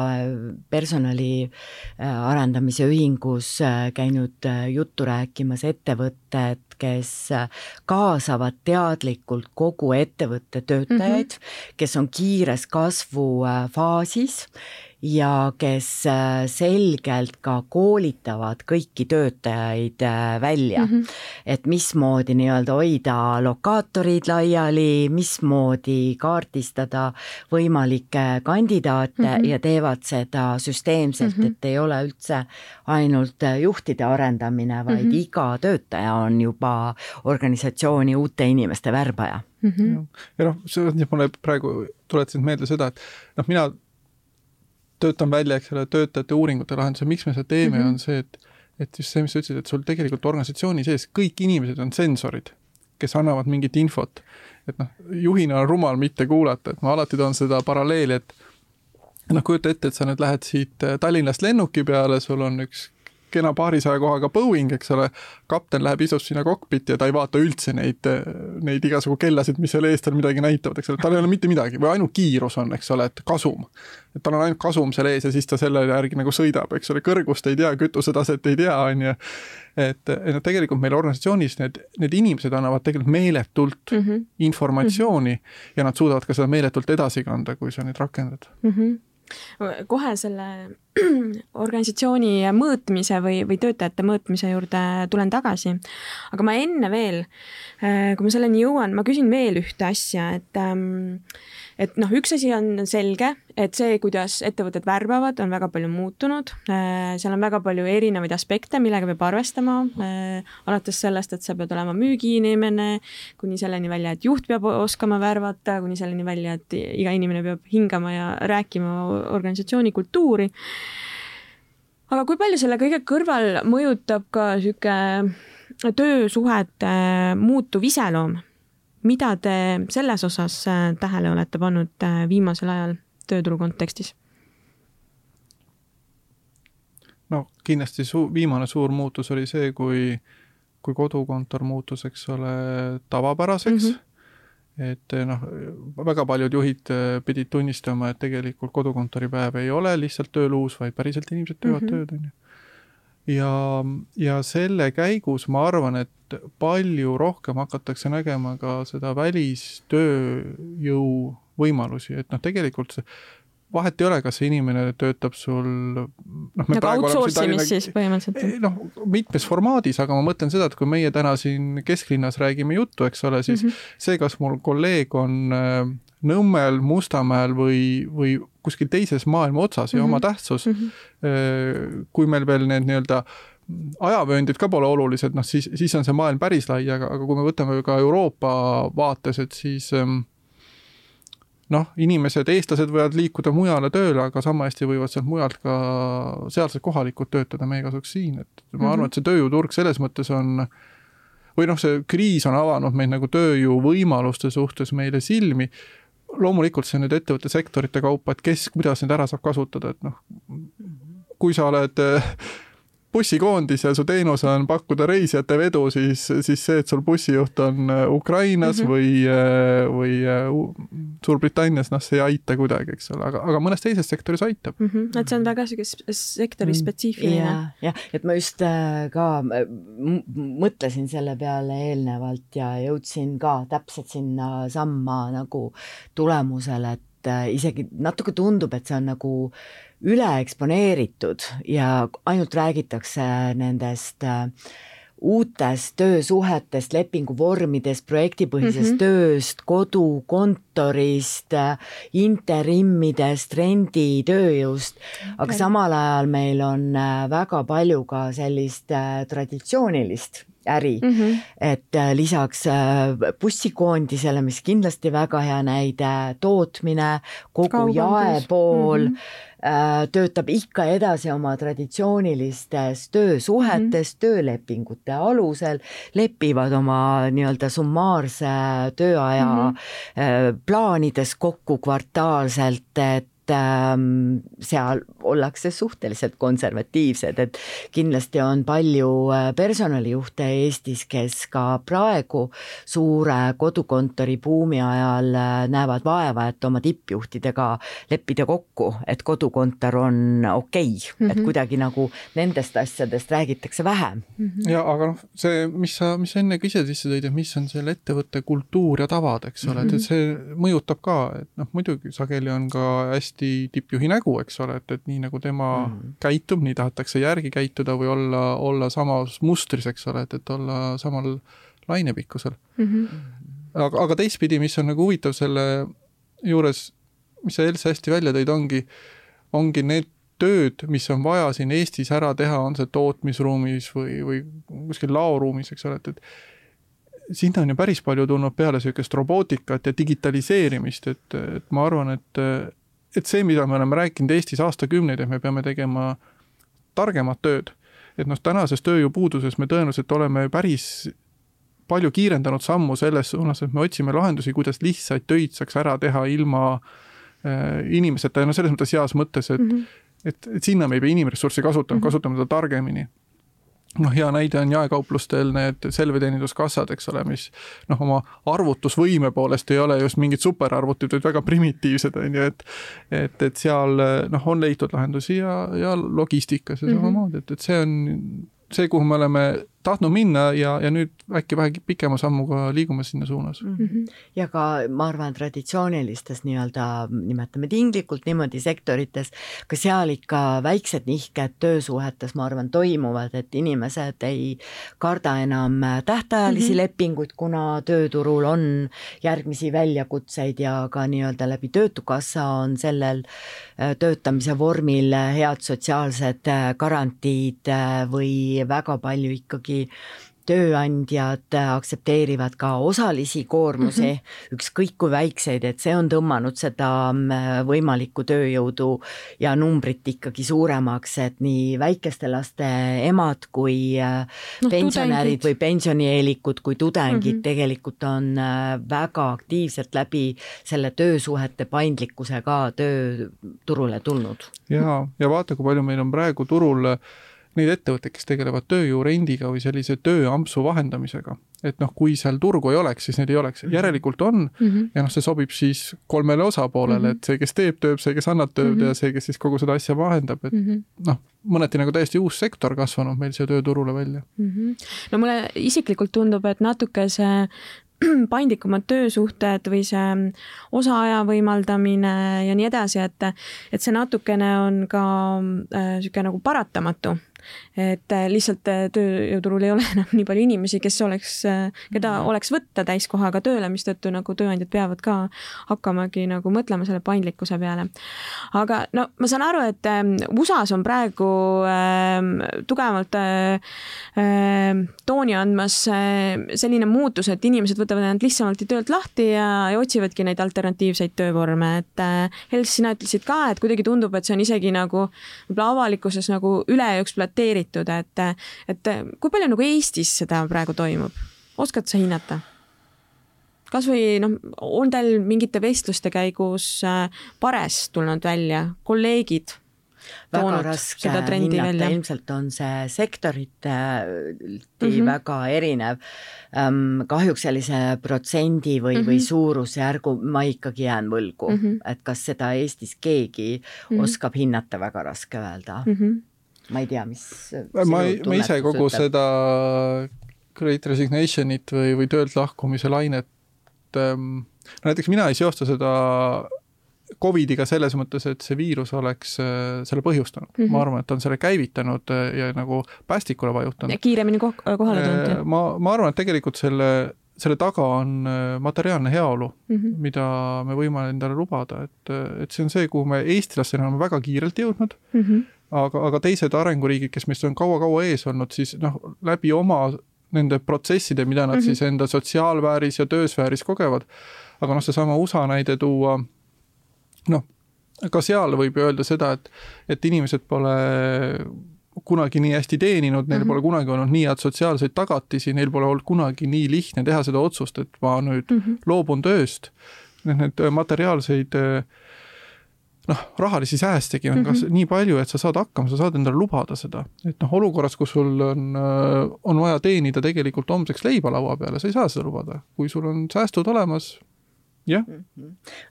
Speaker 2: personali äh, arendamise ühingus, äh, käinud äh, juttu rääkimas ettevõtted, kes kaasavad teadlikult kogu ettevõtte töötajaid mm, -hmm. kes on kiires kasvufaasis ja kes äh, selgelt ka koolitavad kõiki töötajaid äh, välja mm, -hmm. et mismoodi nii-öelda hoida lokaatorid laiali, mismoodi kaardistada võimalikke kandidaate mm -hmm. ja teevad seda süsteemselt mm, -hmm. et ei ole üldse ainult juhtide arendamine, vaid mm -hmm. iga töötaja on juba organisatsiooni uute inimeste värbaja
Speaker 3: mm. -hmm. ja noh, see mulle praegu tuletasid meelde seda, et noh, mina töötan välja, eks ole, töötajate uuringute lahenduse, miks me seda teeme mm, -hmm. on see, et et just see, mis sa ütlesid, et sul tegelikult organisatsiooni sees kõik inimesed on sensorid, kes annavad mingit infot. et noh, juhina on rumal mitte kuulata, et ma alati toon seda paralleeli, et noh, kujuta ette, et sa nüüd lähed siit Tallinnast lennuki peale, sul on üks kena paarisaja kohaga Boeing, eks ole, kapten läheb, istub sinna kokpitti ja ta ei vaata üldse neid, neid igasugu kellasid, mis seal ees tal midagi näitavad, eks ole, tal ei ole mitte midagi või ainult kiirus on, eks ole, et kasum. et tal on ainult kasum seal ees ja siis ta selle järgi nagu sõidab, eks ole, kõrgust ei tea, kütusetaset ei tea, on ju. et, et noh, tegelikult meil organisatsioonis need, need inimesed annavad tegelikult meeletult mm -hmm. informatsiooni mm -hmm. ja nad suudavad ka seda meeletult edasi kanda, kui sa neid rakendad
Speaker 1: mm. -hmm kohe selle <clears throat> organisatsiooni mõõtmise või, või töötajate mõõtmise juurde tulen tagasi. aga ma enne veel, äh, kui ma selleni jõuan, ma küsin veel ühte asja, et ähm, et noh, üks asi on selge, et see, kuidas ettevõtted värbavad, on väga palju muutunud. Äh, seal on väga palju erinevaid aspekte, millega peab arvestama, äh, alates sellest, et sa pead olema müügiinimene, kuni selleni välja, et juht peab oskama värvata, kuni selleni välja, et iga inimene peab hingama ja rääkima organisatsiooni kultuuri. Aga kui palju selle kõige kõrval mõjutab ka niisugune töösuhete muutuv iseloom, mida te selles osas äh, tähele olete pannud äh, viimasel ajal tööturu kontekstis?
Speaker 3: no kindlasti suu-, viimane suur muutus oli see, kui, kui kodukontor muutus, eks ole, tavapäraseks mm. -hmm et noh, väga paljud juhid äh, pidid tunnistama, et tegelikult kodukontoripäev ei ole lihtsalt tööluus, vaid päriselt inimesed teevad mm -hmm. tööd, on ju ja, ja selle käigus ma arvan, et palju rohkem hakatakse nägema ka seda välistööjõu võimalusi, et noh, tegelikult see vahet ei ole, kas see inimene töötab sul noh,
Speaker 1: nagu outsource imist siis põhimõtteliselt?
Speaker 3: Eh, noh, mitmes formaadis, aga ma mõtlen seda, et kui meie täna siin kesklinnas räägime juttu, eks ole, siis mm -hmm. see, kas mul kolleeg on äh, Nõmmel, Mustamäel või, või kuskil teises maailma otsas mm -hmm. ja oma mhm. tähtsus mm. -hmm. kui meil veel need nii-öelda ajavööndid ka pole olulised, noh siis, siis on see maailm päris lai, aga, aga kui me võtame ka Euroopa vaates, et siis ähm, noh, inimesed, eestlased võivad liikuda mujale tööle, aga sama hästi võivad sealt mujalt ka sealsed kohalikud töötada meie kasuks siin, et ma mm -hmm. arvan, et see tööjõuturg selles mõttes on või noh, see kriis on avanud meid nagu tööjõuvõimaluste suhtes meile silmi loomulikult see on nüüd ettevõtte sektorite kaupa, et kes, kuidas neid ära saab kasutada, et noh, kui sa oled bussikoondis ja su teenus on pakkuda reisijate vedu, siis, siis see, et sul bussijuht on äh, Ukrainas mm -hmm. või, äh, või Suurbritannias, noh, see ei aita kuidagi, eks ole, aga, aga mõnes teises sektoris aitab
Speaker 1: mm. -hmm. et see on väga sihuke sektori mm. spetsiifiline.
Speaker 2: jah, jah, et ma just ka mõtlesin selle peale eelnevalt ja jõudsin ka täpselt sinnasamma nagu tulemusele, et isegi natuke tundub, et see on nagu äh, üleeksponeeritud ja ainult räägitakse nendest äh, uutest töösuhetest, lepinguvormidest, projektipõhisest mm -hmm. tööst, kodukontorist, äh, interimmidest, renditööjõust okay., aga samal ajal meil on äh, väga palju ka sellist traditsioonilist äri mm. -hmm. et lisaks bussikoondisele, mis kindlasti väga hea näide, tootmine, kogu Kaubandus. jaepool mm, -hmm töötab ikka edasi oma traditsioonilistes töösuhetes mm, -hmm. töölepingute alusel, lepivad oma nii-öelda summaarse tööaja mm -hmm. plaanides kokku kvartaalselt, et seal ollakse suhteliselt konservatiivsed, et kindlasti on palju äh, personalijuhte Eestis, kes ka praegu suure kodukontori buumi ajal äh, näevad vaeva, et oma tippjuhtidega leppida kokku, et kodukontor on okei okay, mm, -hmm. et mhm. kuidagi nagu nendest asjadest räägitakse vähem
Speaker 3: mm. -hmm. ja aga noh, see, mis sa, mis sa enne ka ise sisse tõid, et mis on selle ettevõtte kultuur ja tavad, eks ole mm, -hmm. et, et see mõjutab ka, et noh, muidugi sageli on ka hästi Eesti tippjuhi nägu, eks ole, et, et nii nagu tema mm -hmm. käitub, nii tahetakse järgi käituda või olla, olla samas mustris, eks ole, et, et olla samal lainepikkusel mm. -hmm. aga, aga teistpidi, mis on nagu huvitav selle juures, mis sa, Elsa, hästi välja tõid, ongi, ongi need tööd, mis on vaja siin Eestis ära teha, on see tootmisruumis või, või kuskil laoruumis, eks ole, et, et sinna on ju päris palju tulnud peale niisugust robootikat ja digitaliseerimist, et, et ma arvan, et, et see, mida me oleme rääkinud Eestis aastakümneid, et me peame tegema targemat tööd, et noh, tänases tööjõupuuduses me tõenäoliselt oleme päris palju kiirendanud sammu selles suunas, et me otsime lahendusi, kuidas lihtsaid töid saaks ära teha ilma äh, inimeseta ja no selles mõttes heas mõttes, et mm, -hmm. et, et sinna me ei pea inimressurssi kasutama mm, -hmm. kasutame seda targemini noh, hea näide on jaekauplustel need selveteeninduskassad, eks ole, mis noh, oma arvutusvõime poolest ei ole just mingid superarvutid, vaid väga primitiivsed, on ju, et et, et seal noh, on leitud lahendusi ja, ja logistikas ja mhm. samamoodi, et, et see on see, kuhu me oleme tahtnud minna ja, ja nüüd äkki vähe pikema sammuga liigume sinna suunas mm.
Speaker 2: -hmm. ja ka ma arvan, traditsioonilistes nii-öelda, nimetame tinglikult niimoodi sektorites, ka seal ikka väiksed nihked töösuhetes, ma arvan, toimuvad, et inimesed ei karda enam tähtajalisi mm -hmm. lepinguid, kuna tööturul on järgmisi väljakutseid ja ka nii-öelda läbi Töötukassa on sellel äh, töötamise vormil head sotsiaalsed äh, garantiid äh, või väga palju ikkagi tööandjad aktsepteerivad ka osalisi koormusi mm, -hmm. ükskõik kui väikseid, et see on tõmmanud seda mm, võimalikku tööjõudu ja numbrit ikkagi suuremaks, et nii väikeste laste emad kui no, pensionärid tudengid. või pensionieelikud kui tudengid mm -hmm. tegelikult on äh, väga aktiivselt läbi selle töösuhete paindlikkuse ka tööturule tulnud.
Speaker 3: ja, ja vaata, kui palju meil on praegu turul neid ettevõtteid, kes tegelevad tööjõu rendiga või sellise tööampsu vahendamisega. et noh, kui seal turgu ei oleks, siis neid ei oleks, mhm. järelikult on mm -hmm. ja noh, see sobib siis kolmele osapoolele mm, -hmm. et see, kes teeb tööd, see, kes annab tööd mm -hmm. ja see, kes siis kogu seda asja vahendab, et mm -hmm. noh, mõneti nagu täiesti uus sektor kasvanud meil siia tööturule välja mm.
Speaker 1: -hmm. no mulle isiklikult tundub, et natuke see <clears throat> paindlikumad töösuhted või see osaaja võimaldamine ja nii edasi, et, et see natukene on ka niisugune äh, nagu paratamatu et äh, lihtsalt äh, tööjõuturul ei ole <laughs> enam nii palju inimesi, kes oleks, äh, keda mm. oleks võtta täiskohaga tööle, mistõttu nagu tööandjad peavad ka hakkamagi nagu mõtlema selle paindlikkuse peale. aga no ma saan aru, et ähm, USA-s on praegu äh, tugevalt äh, tooni andmas äh, selline muutus, et inimesed võtavad ennast lihtsamalt töölt lahti ja, ja otsivadki neid alternatiivseid töövorme, et äh, Hels, sina ütlesid ka, et kuidagi tundub, et see on isegi nagu võib-olla avalikkuses nagu üle ekspluateeritud aktsepteeritud, et, et kui palju nagu Eestis seda praegu toimub, oskad sa hinnata? kasvõi noh, on teil mingite vestluste käigus äh, pares tulnud välja, kolleegid
Speaker 2: väga raske hinnata, ilmselt on see sektoriti mm -hmm. väga erinev. kahjuks sellise protsendi või mm, -hmm. või mhm. suurusjärgu ma ikkagi jään võlgu mm, -hmm. et kas seda Eestis keegi mm -hmm. oskab hinnata, väga raske öelda mm. -hmm ma ei tea, mis
Speaker 3: ma, ma ise kogu ütleb. seda Great Resignation'it või, või töölt lahkumise lainet ähm,, näiteks mina ei seosta seda Covidiga selles mõttes, et see viirus oleks äh, selle põhjustanud mm. -hmm. ma arvan, et on selle käivitanud äh, ja nagu päästikule vajutanud.
Speaker 1: kiiremini koh kohale tulnud
Speaker 3: äh,. ma, ma arvan, et tegelikult selle, selle taga on äh, materiaalne heaolu mm, -hmm. mida me võime endale lubada, et, et see on see, kuhu me eestlastena oleme väga kiirelt jõudnud mm. -hmm aga, aga teised arenguriigid, kes meist on kaua-kaua ees olnud, siis noh, läbi oma nende protsesside, mida nad mm -hmm. siis enda sotsiaalvääris ja töösfääris kogevad, aga noh, seesama USA näide tuua, noh, ka seal võib ju öelda seda, et, et inimesed pole kunagi nii hästi teeninud, neil mm -hmm. pole kunagi olnud nii head sotsiaalseid tagatisi, neil pole olnud kunagi nii lihtne teha seda otsust, et ma nüüd mm -hmm. loobun tööst. Need, need materiaalseid äh, noh, rahalisi säästegi on mm -hmm. kas nii palju, et sa saad hakkama, sa saad endale lubada seda. et noh, olukorras, kus sul on, äh, on vaja teenida tegelikult homseks leiba laua peale, sa ei saa seda lubada. kui sul on säästud olemas, jah.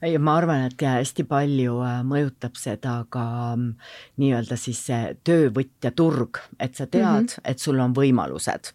Speaker 2: ja ma arvan, et hästi palju äh, mõjutab seda ka mm, nii-öelda siis see töövõtja turg, et sa tead mm, -hmm. et sul on võimalused.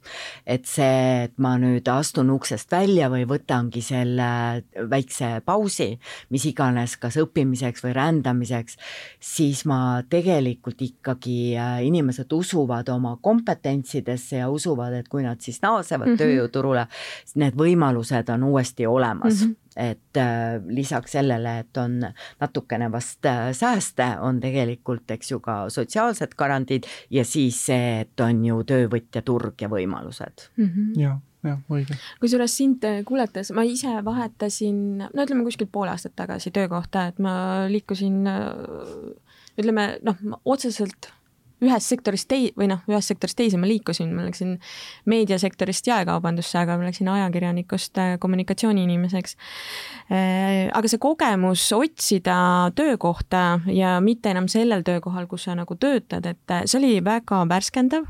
Speaker 2: et see, et ma nüüd astun uksest välja või võtangi selle väikse pausi, mis iganes, kas õppimiseks või rändamiseks, siis ma tegelikult ikkagi, äh, inimesed usuvad oma kompetentsidesse ja usuvad, et kui nad siis naasevad mm -hmm. tööjõuturule, need võimalused on uuesti olemas mm. -hmm et äh, lisaks sellele, et on natukene vast äh, sääste, on tegelikult, eks ju, ka sotsiaalsed garantiid ja siis see, et on ju töövõtja turg ja võimalused
Speaker 3: mm. -hmm. jah, jah, õige.
Speaker 1: kusjuures sind kuulates ma ise vahetasin, no ütleme kuskil pool aastat tagasi töökohta, et ma liikusin ütleme noh, otseselt ühest sektorist tei- või noh, ühest sektorist teise ma liikusin, ma läksin meediasektorist jaekaubandusse, aga ma läksin ajakirjanikust äh, kommunikatsiooniinimeseks. Äh, aga see kogemus otsida töökohta ja mitte enam sellel töökohal, kus sa nagu töötad, et äh, see oli väga värskendav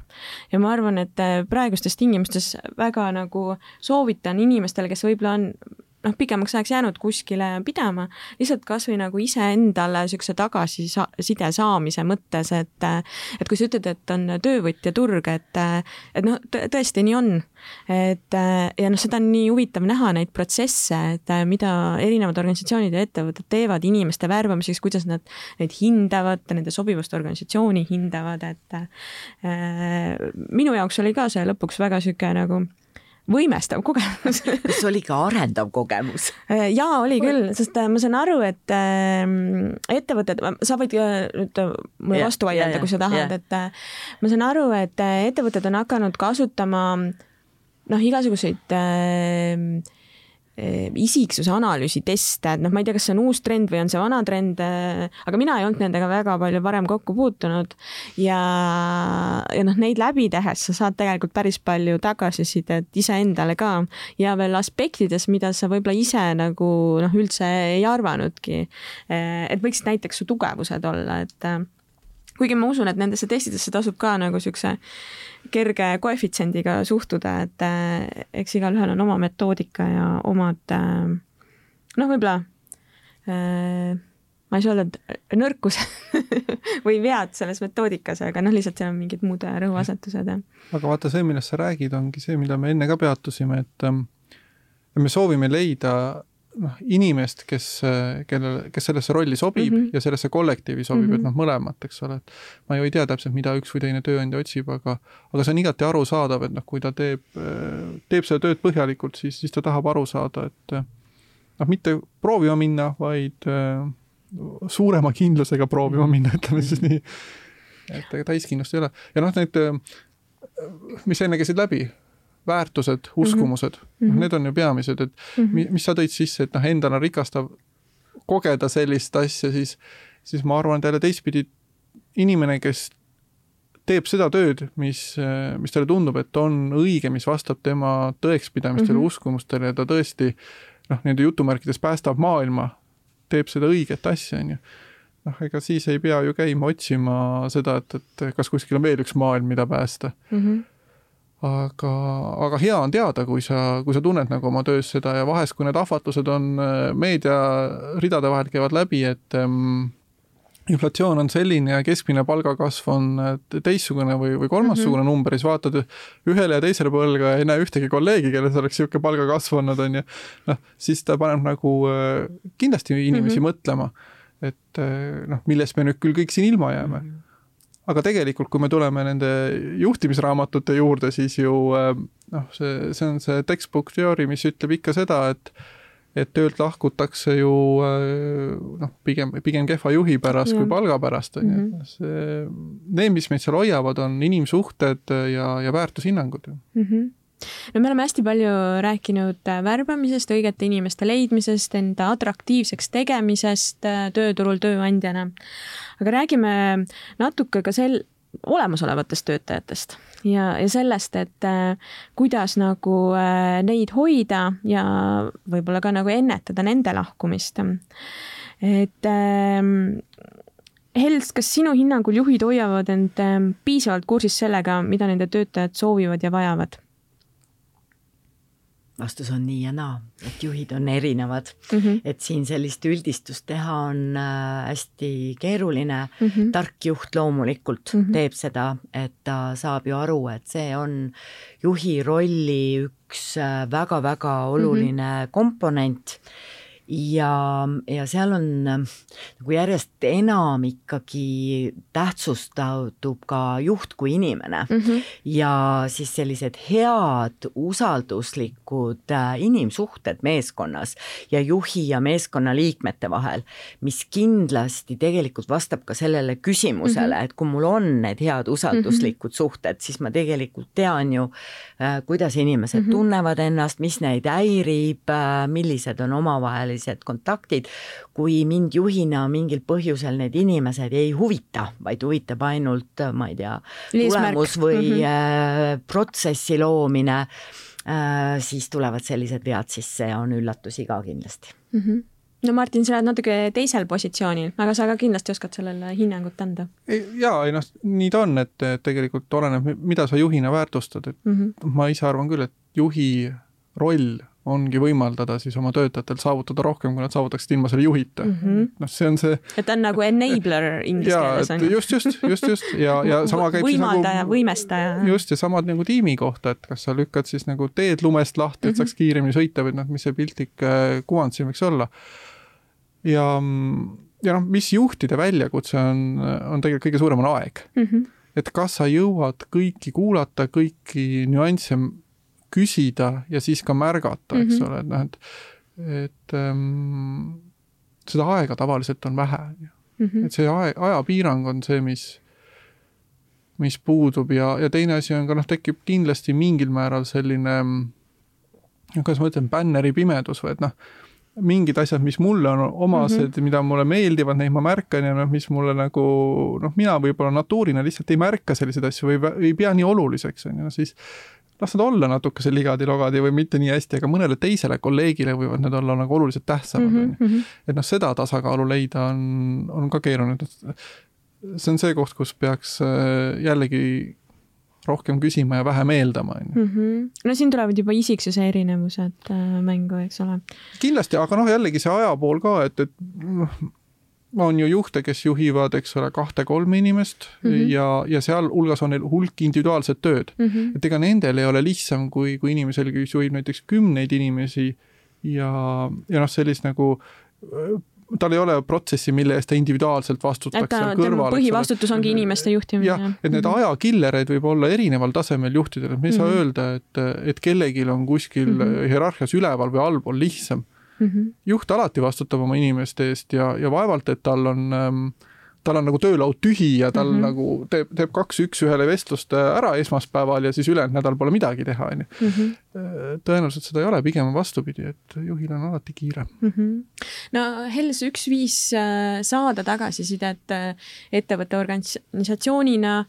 Speaker 1: ja ma arvan, et praegustes tingimustes väga nagu soovitan inimestele, kes võib-olla on noh, pikemaks ajaks jäänud kuskile pidama, lihtsalt kasvõi nagu iseendale niisuguse tagasiside saamise mõttes, et et kui sa ütled, et on töövõtja turg, et et noh, tõesti nii on. et ja noh, seda on nii huvitav näha, neid protsesse, et mida erinevad organisatsioonid ja ettevõtted teevad inimeste värbamiseks, kuidas nad neid hindavad, nende sobivust organisatsiooni hindavad, et äh, minu jaoks oli ka see lõpuks väga niisugune nagu võimestav kogemus
Speaker 2: kas <laughs> see oli ka arendav kogemus?
Speaker 1: Äh, jaa, oli küll, sest äh, ma saan aru, et äh, ettevõtted, sa võid nüüd mulle vastu vaielda, kui sa tahad, et ma saan aru, et ettevõtted on hakanud kasutama noh, igasuguseid äh, isiksuse analüüsi teste, et noh, ma ei tea, kas see on uus trend või on see vana trend, eh, aga mina ei olnud nendega väga palju varem kokku puutunud ja, ja noh, neid läbi tehes sa saad tegelikult päris palju tagasisidet iseendale ka ja veel aspektides, mida sa võib-olla ise nagu noh, üldse ei arvanudki. Eh, et võiksid näiteks su tugevused olla, et kuigi ma usun, et nendesse testidesse tasub ka nagu siukse kerge koefitsiendiga suhtuda, et äh, eks igalühel on oma metoodika ja omad äh, noh, võib-olla äh, ma ei saa öelda, et nõrkused <laughs> või vead selles metoodikas, aga noh, lihtsalt seal on mingid muud rõhuasetused ja.
Speaker 3: aga vaata, see, millest sa räägid, ongi see, mida me enne ka peatusime, et ähm, me soovime leida noh, inimest, kes, kellel, kes sellesse rolli sobib mm -hmm. ja sellesse kollektiivi sobib mm, -hmm. et noh, mõlemat, eks ole, et ma ju ei tea täpselt, mida üks või teine tööandja otsib, aga aga see on igati arusaadav, et noh, kui ta teeb, teeb seda tööd põhjalikult, siis, siis ta tahab aru saada, et noh, mitte proovima minna, vaid suurema kindlusega proovima minna, <laughs> ütleme siis nii. et ega täiskindlust ei ole ja noh, need, mis enne käisid läbi, väärtused, uskumused mm, -hmm. need on ju peamised, et mm -hmm. mis sa tõid sisse, et noh, endana rikastav kogeda sellist asja, siis, siis ma arvan, et jälle teistpidi inimene, kes teeb seda tööd, mis, mis talle tundub, et on õige, mis vastab tema tõekspidamistele mm, -hmm. uskumustele ja ta tõesti noh, nii-öelda jutumärkides päästab maailma, teeb seda õiget asja, on ju. noh, ega siis ei pea ju käima otsima seda, et, et kas kuskil on veel üks maailm, mida päästa mm. -hmm aga, aga hea on teada, kui sa, kui sa tunned nagu oma töös seda ja vahest, kui need ahvatlused on äh, meedia ridade vahelt käivad läbi, et ähm, inflatsioon on selline ja keskmine palgakasv on äh, teistsugune või, või kolmassugune mm -hmm. number, siis vaatad ühele ja teisele põlga ja ei näe ühtegi kolleegi, kellel oleks niisugune palgakasv olnud, on ju. noh, siis ta paneb nagu äh, kindlasti inimesi mm -hmm. mõtlema, et noh, millest me nüüd küll kõik siin ilma jääme mm. -hmm aga tegelikult, kui me tuleme nende juhtimisraamatute juurde, siis ju äh, noh, see, see on see textbook theory, mis ütleb ikka seda, et et töölt lahkutakse ju äh, noh, pigem, pigem kehva juhi pärast ja. kui palga pärast, on ju. Mhm. see, need, mis meid seal hoiavad, on inimsuhted ja, ja väärtushinnangud mm.
Speaker 1: -hmm no me oleme hästi palju rääkinud äh, värbamisest, õigete inimeste leidmisest, enda atraktiivseks tegemisest äh, tööturul tööandjana. aga räägime natuke ka sel-, olemasolevatest töötajatest ja, ja sellest, et äh, kuidas nagu neid hoida ja võib-olla ka nagu ennetada nende lahkumist. et äh, Hels, kas sinu hinnangul juhid hoiavad end piisavalt kursis sellega, mida nende töötajad soovivad ja vajavad?
Speaker 2: Vastus on nii ja naa, et juhid on erinevad
Speaker 1: mm. -hmm.
Speaker 2: et siin sellist üldistust teha on äh, hästi keeruline
Speaker 1: Mm -hmm.
Speaker 2: tark juht loomulikult mm
Speaker 1: Mhm.
Speaker 2: -hmm. teeb seda, et ta saab ju aru, et see on juhi rolli üks äh, väga-väga oluline mm -hmm. komponent ja, ja seal on äh, nagu järjest enam ikkagi tähtsustatub ka juht kui inimene
Speaker 1: Mm -hmm.
Speaker 2: ja siis sellised head usalduslikud äh, inimsuhted meeskonnas ja juhi ja meeskonna liikmete vahel, mis kindlasti tegelikult vastab ka sellele küsimusele mm, -hmm. et kui mul on need head usalduslikud mm -hmm. suhted, siis ma tegelikult tean ju, kuidas inimesed mm -hmm. tunnevad ennast, mis neid häirib, millised on omavahelised kontaktid, kui mind juhina mingil põhjusel need inimesed ei huvita, vaid huvitab ainult, ma ei tea, tulemus või mm -hmm. protsessi loomine, siis tulevad sellised vead sisse ja on üllatusi ka kindlasti
Speaker 1: mm. -hmm. no Martin, sa oled natuke teisel positsioonil, aga sa ka kindlasti oskad sellele hinnangut anda.
Speaker 3: jaa, ei noh, nii ta on, et tegelikult oleneb, mida sa juhina väärtustad, et mm -hmm. ma ise arvan küll, et juhi roll ongi võimaldada siis oma töötajatel saavutada rohkem, kui nad saavutaksid ilma selle juhita mm -hmm.. noh, see on see.
Speaker 1: et ta on nagu enabler inglise keeles on
Speaker 3: ju. just, just, just, just ja, ja sama käib
Speaker 1: võimaldaja
Speaker 3: siis
Speaker 1: nagu,, võimestaja.
Speaker 3: just ja samad nagu tiimi kohta, et kas sa lükkad siis nagu teed lumest lahti, et saaks kiiremini sõita või noh, mis see piltlik kuvand siin võiks olla. ja, ja noh, mis juhtide väljakutse on, on tegelikult kõige suurem, on aeg mm. -hmm. et kas sa jõuad kõiki kuulata, kõiki nüansse küsida ja siis ka märgata, eks mm -hmm. ole, et noh, et, et ähm, seda aega tavaliselt on vähe mm. -hmm. et see aeg, ajapiirang on see, mis, mis puudub ja, ja teine asi on ka noh, tekib kindlasti mingil määral selline, kuidas ma ütlen, bänneri pimedus või et noh, mingid asjad, mis mulle on omased mm, -hmm. mida mulle meeldivad, neid ma märkan ja noh, mis mulle nagu noh, mina võib-olla natuurina lihtsalt ei märka selliseid asju või ei pea nii oluliseks, on ju, siis las nad olla natukese ligadi-logadi või mitte nii hästi, aga mõnele teisele kolleegile võivad need olla nagu oluliselt tähtsamad mm, -hmm. et noh, seda tasakaalu leida on, on ka keeruline. see on see koht, kus peaks jällegi rohkem küsima ja vähem eeldama, on ju.
Speaker 1: Mhm. no siin tulevad juba isiksuse erinevused mängu, eks ole.
Speaker 3: kindlasti, aga noh, jällegi see aja pool ka, et, et noh, on ju juhte, kes juhivad, eks ole, kahte-kolme inimest mm -hmm. ja, ja sealhulgas on neil hulk individuaalset tööd mm. -hmm. et ega nendel ei ole lihtsam kui, kui inimesel, kes juhib näiteks kümneid inimesi ja, ja noh, sellist nagu tal ei ole protsessi, mille eest ta individuaalselt vastutaks.
Speaker 1: ta, tema põhivastutus ongi inimeste juhtimine.
Speaker 3: jah, et need mm -hmm. ajakillereid võib olla erineval tasemel juhtidel, et me ei saa mm -hmm. öelda, et, et kellelgi on kuskil mm -hmm. hierarhias üleval või allpool lihtsam mm. -hmm. juht alati vastutab oma inimeste eest ja, ja vaevalt, et tal on ähm, tal on nagu töölaud tühi ja tal mm -hmm. nagu teeb, teeb kaks üks-ühele vestlust ära esmaspäeval ja siis ülejäänud nädal pole midagi teha, on ju.
Speaker 1: Mhm.
Speaker 3: tõenäoliselt seda ei ole, pigem on vastupidi, et juhil on alati kiire
Speaker 1: mm. -hmm. no Hels, üks viis saada tagasisidet ettevõtte organisatsioonina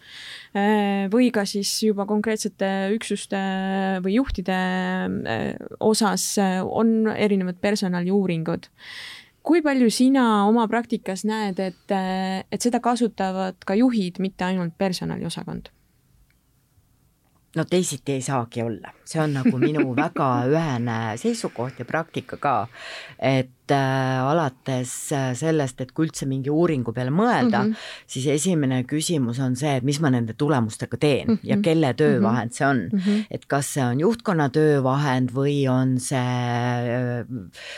Speaker 1: või ka siis juba konkreetsete üksuste või juhtide osas on erinevad personaliuuringud kui palju sina oma praktikas näed, et, et seda kasutavad ka juhid, mitte ainult personaliosakond?
Speaker 2: No teisiti ei saagi olla, see on nagu minu <laughs> väga ühene seisukoht ja praktika ka, et äh, alates sellest, et kui üldse mingi uuringu peale mõelda mm, -hmm. siis esimene küsimus on see, et mis ma nende tulemustega teen mm -hmm. ja kelle töövahend see on mm. -hmm. et kas see on juhtkonna töövahend või on see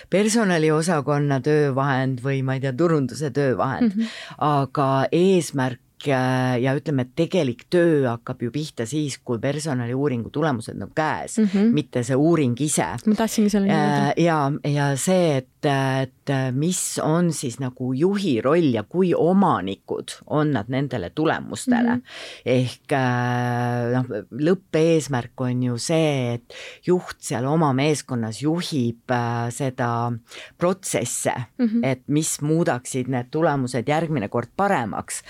Speaker 2: personaliosakonna töövahend või ma ei tea, turunduse töövahend mm, -hmm. aga eesmärk ja ütleme, et tegelik töö hakkab ju pihta siis, kui personaliuuringu tulemused on käes mm, -hmm. mitte see uuring ise.
Speaker 1: ma tahtsingi selleni
Speaker 2: jõuda. ja, ja see, et, et mis on siis nagu juhi roll ja kui omanikud on nad nendele tulemustele mm. -hmm. ehk noh, lõppeesmärk on ju see, et juht seal oma meeskonnas juhib seda protsesse mm, -hmm. et mis muudaksid need tulemused järgmine kord paremaks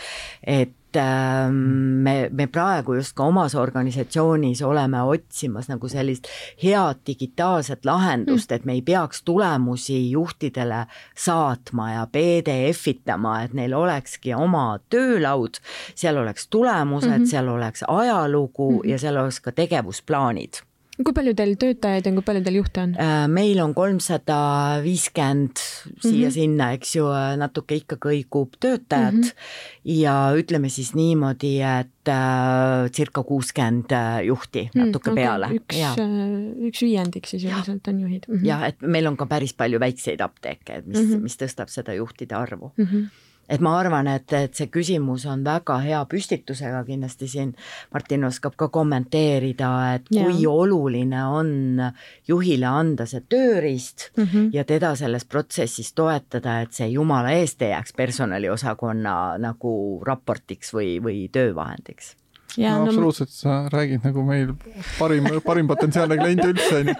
Speaker 2: et me, me praegu just ka omas organisatsioonis oleme otsimas nagu sellist head digitaalset lahendust, et me ei peaks tulemusi juhtidele saatma ja PDF itama, et neil olekski oma töölaud, seal oleks tulemused mm, -hmm. seal oleks ajalugu mm -hmm. ja seal oleks ka tegevusplaanid
Speaker 1: kui palju teil töötajaid on, kui palju teil juhte on?
Speaker 2: Äh, meil on kolmsada viiskümmend siia-sinna, eks ju, natuke ikka kõigub töötajat mm -hmm. ja ütleme siis niimoodi, et äh, circa kuuskümmend äh, juhti mm, natuke okay. peale.
Speaker 1: üks, äh, üks viiendik siis üldiselt on juhid
Speaker 2: mm. -hmm. jah, et meil on ka päris palju väikseid apteeke, mis mm, -hmm. mis tõstab seda juhtide arvu mm. -hmm et ma arvan, et, et see küsimus on väga hea püstitusega, kindlasti siin Martin oskab ka kommenteerida, et ja. kui oluline on juhile anda see tööriist mm -hmm. ja teda selles protsessis toetada, et see jumala eest ei jääks personaliosakonna nagu raportiks või, või töövahendiks
Speaker 3: Ja, no, no absoluutselt, sa räägid nagu meil parim, parim potentsiaalne klient üldse onju.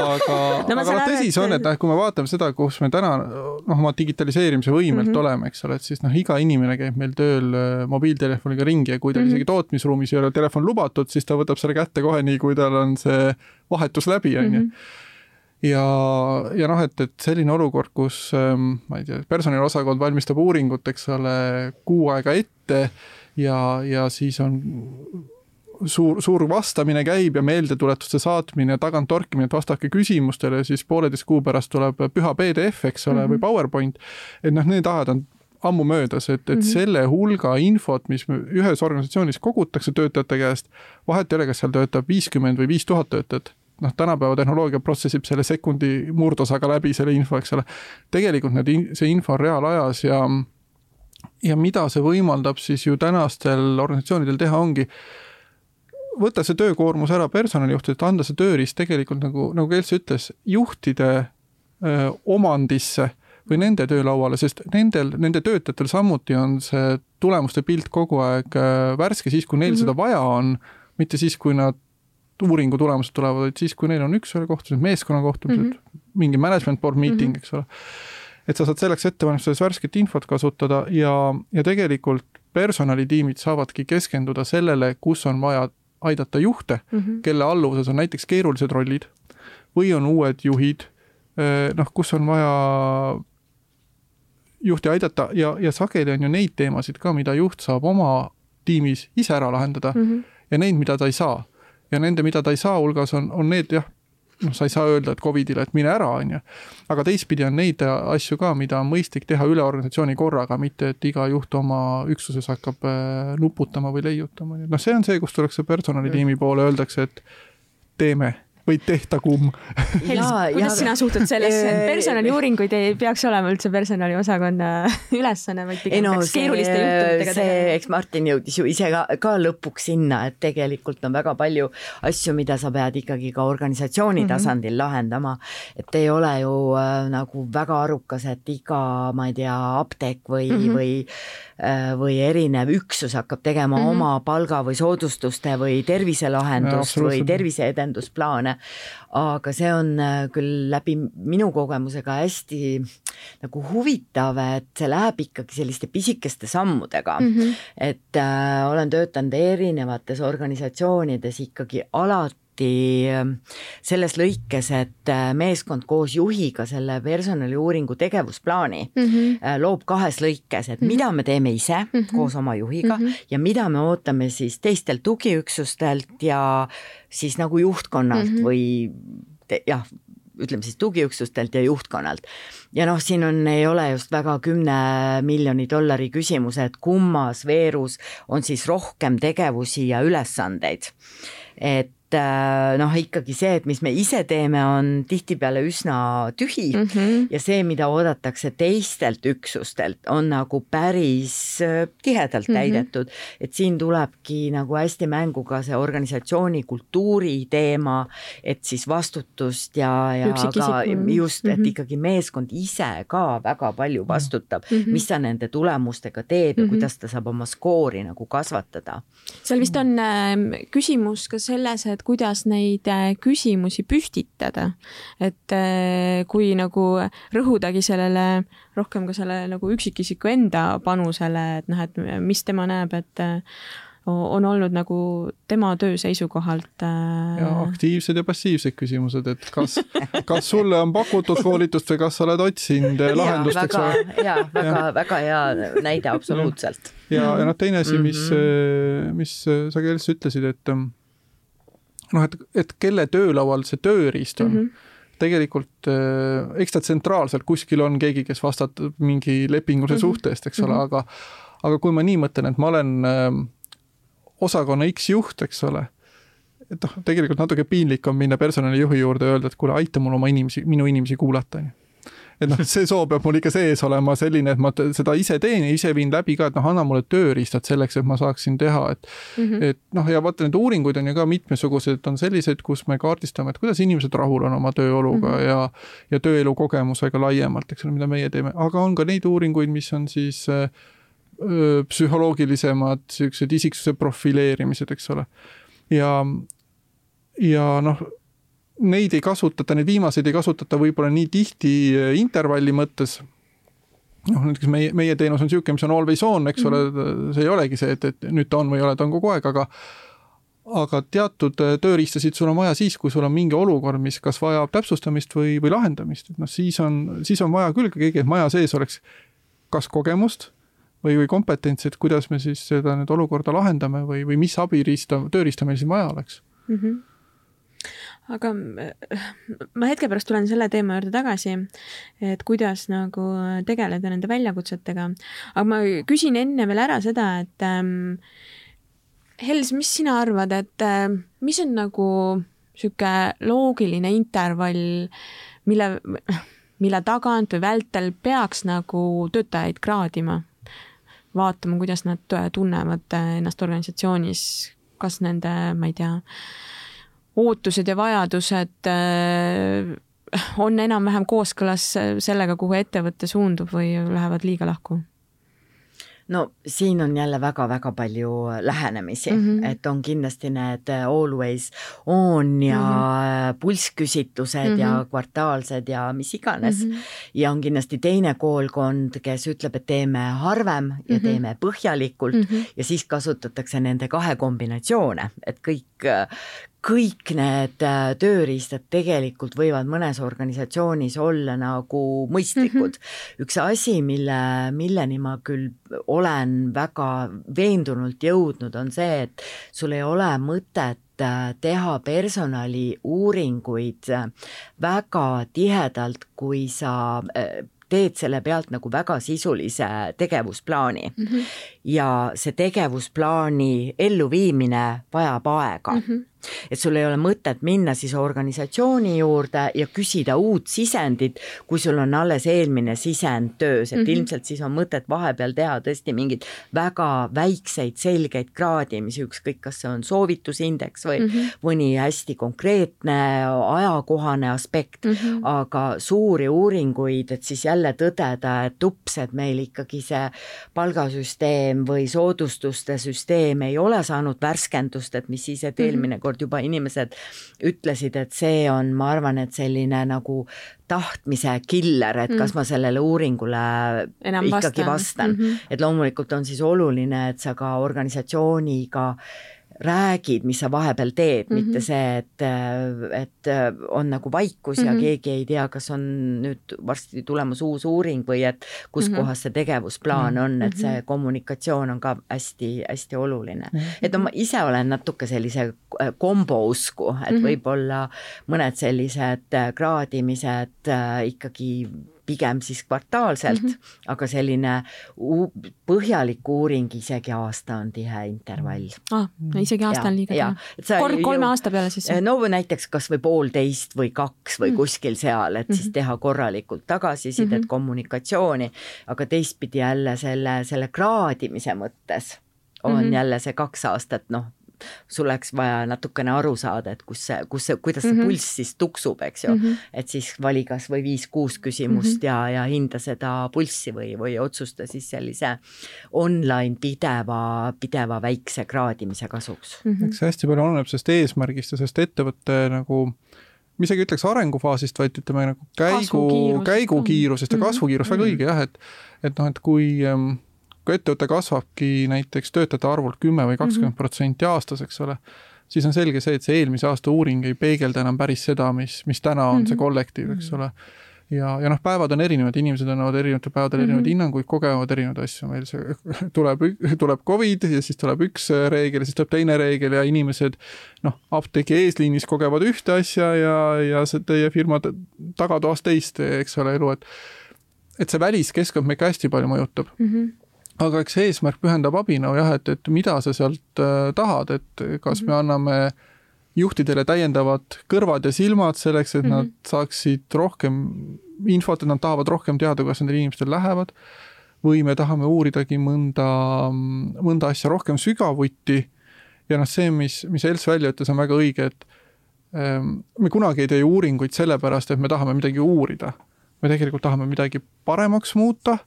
Speaker 3: aga no,, aga noh, tõsi see on, et noh, kui me vaatame seda, kus me täna noh, oma digitaliseerimise võimelt mm -hmm. oleme, eks ole, et siis noh, iga inimene käib meil tööl äh, mobiiltelefoniga ringi ja kui tal mm -hmm. isegi tootmisruumis ei ole telefon lubatud, siis ta võtab selle kätte kohe nii, kui tal on see vahetus läbi, onju mhm. ja, ja noh, et, et selline olukord, kus ähm, ma ei tea, personaliosakond valmistab uuringut, eks ole, kuu aega ette ja, ja siis on suur, suur vastamine käib ja meeldetuletuste saatmine, tagant torkimine, et vastake küsimustele, siis pooleteist kuu pärast tuleb püha PDF, eks ole mm, -hmm. või PowerPoint. et noh, need ajad on ammu möödas, et, et mm -hmm. selle hulga infot, mis ühes organisatsioonis kogutakse töötajate käest, vahet ei ole, kas seal töötab viiskümmend või viis tuhat töötajat noh, tänapäeva tehnoloogia protsessib selle sekundi murdosaga läbi selle info, eks ole. tegelikult need, see info on reaalajas ja ja mida see võimaldab siis ju tänastel organisatsioonidel teha, ongi võtta see töökoormus ära personalijuhtidelt, anda see tööriist tegelikult nagu, nagu Kelsi ütles, juhtide öö, omandisse või nende töölauale, sest nendel, nende töötajatel samuti on see tulemuste pilt kogu aeg värske siis, kui neil mm -hmm. seda vaja on, mitte siis, kui nad uuringu tulemused tulevad, vaid siis, kui neil on üks-ühe kohtumised, meeskonna kohtumised mm, -hmm. mingi management board meeting mm, -hmm. eks ole et sa saad selleks ettevalmistuses värsket infot kasutada ja, ja tegelikult personalitiimid saavadki keskenduda sellele, kus on vaja aidata juhte mm, -hmm. kelle alluvuses on näiteks keerulised rollid või on uued juhid, noh, kus on vaja juhti aidata ja, ja sageli on ju neid teemasid ka, mida juht saab oma tiimis ise ära lahendada mm -hmm. ja neid, mida ta ei saa. ja nende, mida ta ei saa hulgas on, on need jah, noh, sa ei saa öelda, et Covidile, et mine ära, on ju. aga teistpidi on neid asju ka, mida on mõistlik teha üle organisatsiooni korraga, mitte et iga juht oma üksuses hakkab äh, nuputama või leiutama, nii et noh, see on see, kus tuleks see personalitiimi poole, öeldakse, et teeme või tehtakum.
Speaker 1: Hels, kuidas sina suhtud sellesse, personaliuuringuid ei peaks olema üldse personaliosakonna <laughs> ülesanne, vaid pigem no, peaks keeruliste juhtudega
Speaker 2: tegema? eks Martin jõudis ju ise ka, ka lõpuks sinna, et tegelikult on väga palju asju, mida sa pead ikkagi ka organisatsiooni mm -hmm. tasandil lahendama. et ei ole ju äh, nagu väga arukas, et iga, ma ei tea, apteek või mm, -hmm. või Äh, või erinev üksus hakkab tegema mm -hmm. oma palga või soodustuste või terviselahendust või terviseedendusplaane. Aga see on äh, küll läbi minu kogemusega hästi nagu huvitav, et see läheb ikkagi selliste pisikeste sammudega mm. -hmm. et äh, olen töötanud erinevates organisatsioonides ikkagi alati eriti ähm, selles lõikes, et äh, meeskond koos juhiga selle personaliuuringu tegevusplaani mm -hmm. loob kahes lõikes, et mm -hmm. mida me teeme ise mm -hmm. koos oma juhiga mm -hmm. ja mida me ootame siis teistelt tugiüksustelt ja siis nagu juhtkonnalt mm -hmm. või jah, ütleme siis tugiüksustelt ja juhtkonnalt. ja noh, siin on, ei ole just väga kümne miljoni dollari küsimus, et kummas veerus on siis rohkem tegevusi ja ülesandeid. et Äh, noh, ikkagi see, et mis me ise teeme, on tihtipeale üsna tühi mm -hmm. ja see, mida oodatakse teistelt üksustelt, on nagu päris äh, tihedalt mm -hmm. täidetud. et siin tulebki nagu hästi mängu ka see organisatsiooni kultuuri teema, et siis vastutust ja, ja ka just, et mm -hmm. ikkagi meeskond ise ka väga palju vastutab mm, -hmm. mis ta nende tulemustega teeb ja mm -hmm. kuidas ta saab oma skoori nagu kasvatada.
Speaker 1: seal vist on äh, küsimus ka selles, et kuidas neid äh, küsimusi püstitada. et äh, kui nagu rõhudagi sellele, rohkem ka selle nagu üksikisiku enda panusele, et noh, et mis tema näeb, et äh, on olnud nagu tema töö seisukohalt
Speaker 3: ja aktiivsed ja passiivsed küsimused, et kas, <laughs> kas sulle on pakutud koolitust või kas sa oled otsinud lahendust, eks
Speaker 2: ole. ja väga, väga hea näide, absoluutselt.
Speaker 3: ja, ja noh, teine asi, mis mm, -hmm. mis sa Kels ütlesid, et noh, et, et kelle töölaual see tööriist on mm. -hmm tegelikult äh, eks ta tsentraalselt kuskil on keegi, kes vastutab mingi lepingulise mm -hmm. suhte eest, eks ole mm, -hmm. aga aga kui ma nii mõtlen, et ma olen äh, osakonna X juht, eks ole, et noh, tegelikult natuke piinlik on minna personalijuhi juurde ja öelda, et kuule, aita mul oma inimesi, minu inimesi kuulata, on ju et noh, see soov peab mul ikka sees olema selline, et ma seda ise teen ja ise viin läbi ka, et noh, anna mulle tööriistad selleks, et ma saaksin teha, et mm -hmm. et noh, ja vaata, neid uuringuid on ju ka mitmesugused, on selliseid, kus me kaardistame, et kuidas inimesed rahul on oma tööoluga mm -hmm. ja ja tööelu kogemusega laiemalt, eks ole, mida meie teeme, aga on ka neid uuringuid, mis on siis öö, psühholoogilisemad, niisugused isiksuse profileerimised, eks ole. ja, ja noh neid ei kasutata, neid viimaseid ei kasutata võib-olla nii tihti äh, intervalli mõttes. noh, näiteks meie, meie teenus on niisugune, mis on always on, eks mm -hmm. ole, see ei olegi see, et, et nüüd ta on või ei ole, ta on kogu aeg, aga aga teatud äh, tööriistasid sul on vaja siis, kui sul on mingi olukord, mis kas vajab täpsustamist või, või lahendamist, et noh, siis on, siis on vaja küll ka keegi, et maja sees oleks kas kogemust või, või kompetentsi, et kuidas me siis seda nüüd olukorda lahendame või, või mis abiriista, tööriista meil siin vaja oleks mm. -hmm
Speaker 1: aga äh, ma hetke pärast tulen selle teema juurde tagasi, et kuidas nagu tegeleda nende väljakutsetega. aga ma küsin enne veel ära seda, et ähm, Hels, mis sina arvad, et äh, mis on nagu sihuke loogiline intervall, mille, mille tagant või vältel peaks nagu töötajaid kraadima? vaatama, kuidas nad tunnevad ennast organisatsioonis, kas nende, ma ei tea, ootused ja vajadused äh, on enam-vähem kooskõlas sellega, kuhu ettevõte suundub või lähevad liiga lahku?
Speaker 2: no siin on jälle väga-väga palju lähenemisi mm, -hmm. et on kindlasti need always on ja mm -hmm. pulssküsitlused mm -hmm. ja mhm. kvartaalsed ja mis iganes mm. -hmm. ja on kindlasti teine koolkond, kes ütleb, et teeme harvem ja mm -hmm. teeme põhjalikult mm -hmm. ja siis kasutatakse nende kahe kombinatsioone, et kõik, kõik need äh, tööriistad tegelikult võivad mõnes organisatsioonis olla nagu mõistlikud mm. -hmm. üks asi, mille, milleni ma küll olen väga veendunult jõudnud, on see, et sul ei ole mõtet äh, teha personaliuuringuid äh, väga tihedalt, kui sa teed selle pealt nagu väga sisulise tegevusplaani mm. -hmm. ja see tegevusplaani elluviimine vajab aega mm. -hmm et sul ei ole mõtet minna siis organisatsiooni juurde ja küsida uut sisendit, kui sul on alles eelmine sisend töös, et mm -hmm. ilmselt siis on mõtet vahepeal teha tõesti mingeid väga väikseid selgeid kraadimisi, ükskõik, kas see on soovitusindeks või mm -hmm. mõni hästi konkreetne ajakohane aspekt mm, -hmm. aga suuri uuringuid, et siis jälle tõdeda, et ups, et meil ikkagi see palgasüsteem või soodustuste süsteem ei ole saanud värskendust, et mis siis, et mhm. eelmine kord juba inimesed ütlesid, et see on, ma arvan, et selline nagu tahtmise killer, et kas mm. ma sellele uuringule Enam ikkagi vastan, vastan. Mm -hmm. et loomulikult on siis oluline, et sa ka organisatsiooniga äh, räägid, mis sa vahepeal teed mm, -hmm. mitte see, et, et on nagu vaikus mm -hmm. ja mhm. keegi ei tea, kas on nüüd varsti tulemas uus uuring või et kus mm -hmm. kohas see tegevusplaan on, et see mhm. kommunikatsioon on ka hästi-hästi oluline mm. -hmm. et ma ise olen natuke sellise kombo usku, et mm -hmm. võib-olla mõned sellised kraadimised äh, ikkagi pigem siis kvartaalselt mm, -hmm. aga selline põhjalik uuring isegi aasta on tihe intervall
Speaker 1: ah,. isegi aasta ja, on liiga tihe. kord kolme aasta peale siis?
Speaker 2: no näiteks kas või poolteist või kaks või mm -hmm. kuskil seal, et siis mhm. teha korralikult tagasisidet mm, -hmm. kommunikatsiooni, aga teistpidi jälle selle, selle kraadimise mõttes on mm -hmm. jälle see kaks aastat, noh sul oleks vaja natukene aru saada, et kus see, kus see, kuidas see mm -hmm. pulss siis tuksub, eks ju mm. -hmm. et siis vali kas või viis-kuus küsimust mm -hmm. ja, ja hinda seda pulssi või, või otsusta siis sellise online pideva, pideva väikse kraadimise kasuks
Speaker 3: mm. -hmm. eks see hästi palju oleneb sellest eesmärgist ja sellest ettevõtte nagu ma isegi ütleks arengufaasist, vaid ütleme nagu käigu, käigukiirusest ja mhm. kasvukiirust mm -hmm. väga õige jah, et et noh, et kui ähm, kui ettevõte kasvabki näiteks töötajate arvult kümme või kakskümmend protsenti aastas, eks ole, siis on selge see, et see eelmise aasta uuring ei peegelda enam päris seda, mis, mis täna on mm -hmm. see mhm. kollektiiv, eks ole. ja, ja noh, päevad on erinevad, inimesed annavad erinevatel päevadel mm -hmm. erinevaid hinnanguid, kogevad erinevaid asju, meil see <laughs> tuleb, tuleb Covid ja siis tuleb üks reegel ja siis tuleb teine reegel ja inimesed noh, apteegi eesliinis kogevad ühte asja ja, ja see teie firma tagatoas teist, eks ole, elu, et et see väliskeskkond meid ka hästi palju mõjutab mm. -hmm aga eks eesmärk pühendab abinõu jah, et, et mida sa sealt äh, tahad, et kas mm -hmm. me anname juhtidele täiendavad kõrvad ja silmad selleks, et mm -hmm. nad saaksid rohkem infot, et nad tahavad rohkem teada, kuidas nendel inimestel lähevad. või me tahame uuridagi mõnda, mõnda asja rohkem sügavuti. ja noh, see, mis, mis Els välja ütles, on väga õige, et ähm, me kunagi ei tee uuringuid sellepärast, et me tahame midagi uurida. me tegelikult tahame midagi paremaks muuta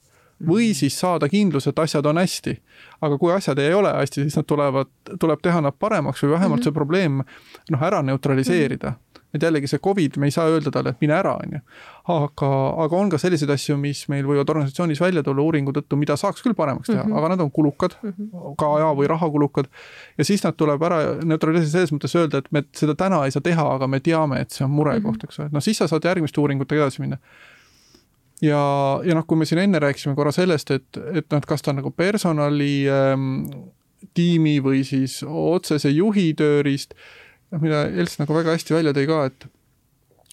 Speaker 3: või mhm. siis saada kindlus, et asjad on hästi. aga kui asjad ei ole hästi, siis nad tulevad, tuleb teha nad paremaks või vähemalt mm -hmm. see probleem noh, ära neutraliseerida mm. -hmm. et jällegi see Covid, me ei saa öelda talle, et mine ära, on ju. aga, aga on ka selliseid asju, mis meil võivad organisatsioonis välja tulla uuringu tõttu, mida saaks küll paremaks teha mm, -hmm. aga nad on kulukad mm, -hmm. ka aja või raha kulukad. ja siis nad tuleb ära neutraliseerida selles mõttes öelda, et me seda täna ei saa teha, aga me teame, et see on murekoht mm, -hmm. eks ole, noh siis sa saad järgmiste uuringutega edasi minna ja, ja noh, kui me siin enne rääkisime korra sellest, et, et noh, et kas ta on nagu personali ähm, tiimi või siis otsese juhi tööriist, noh, mida Elts nagu väga hästi välja tõi ka, et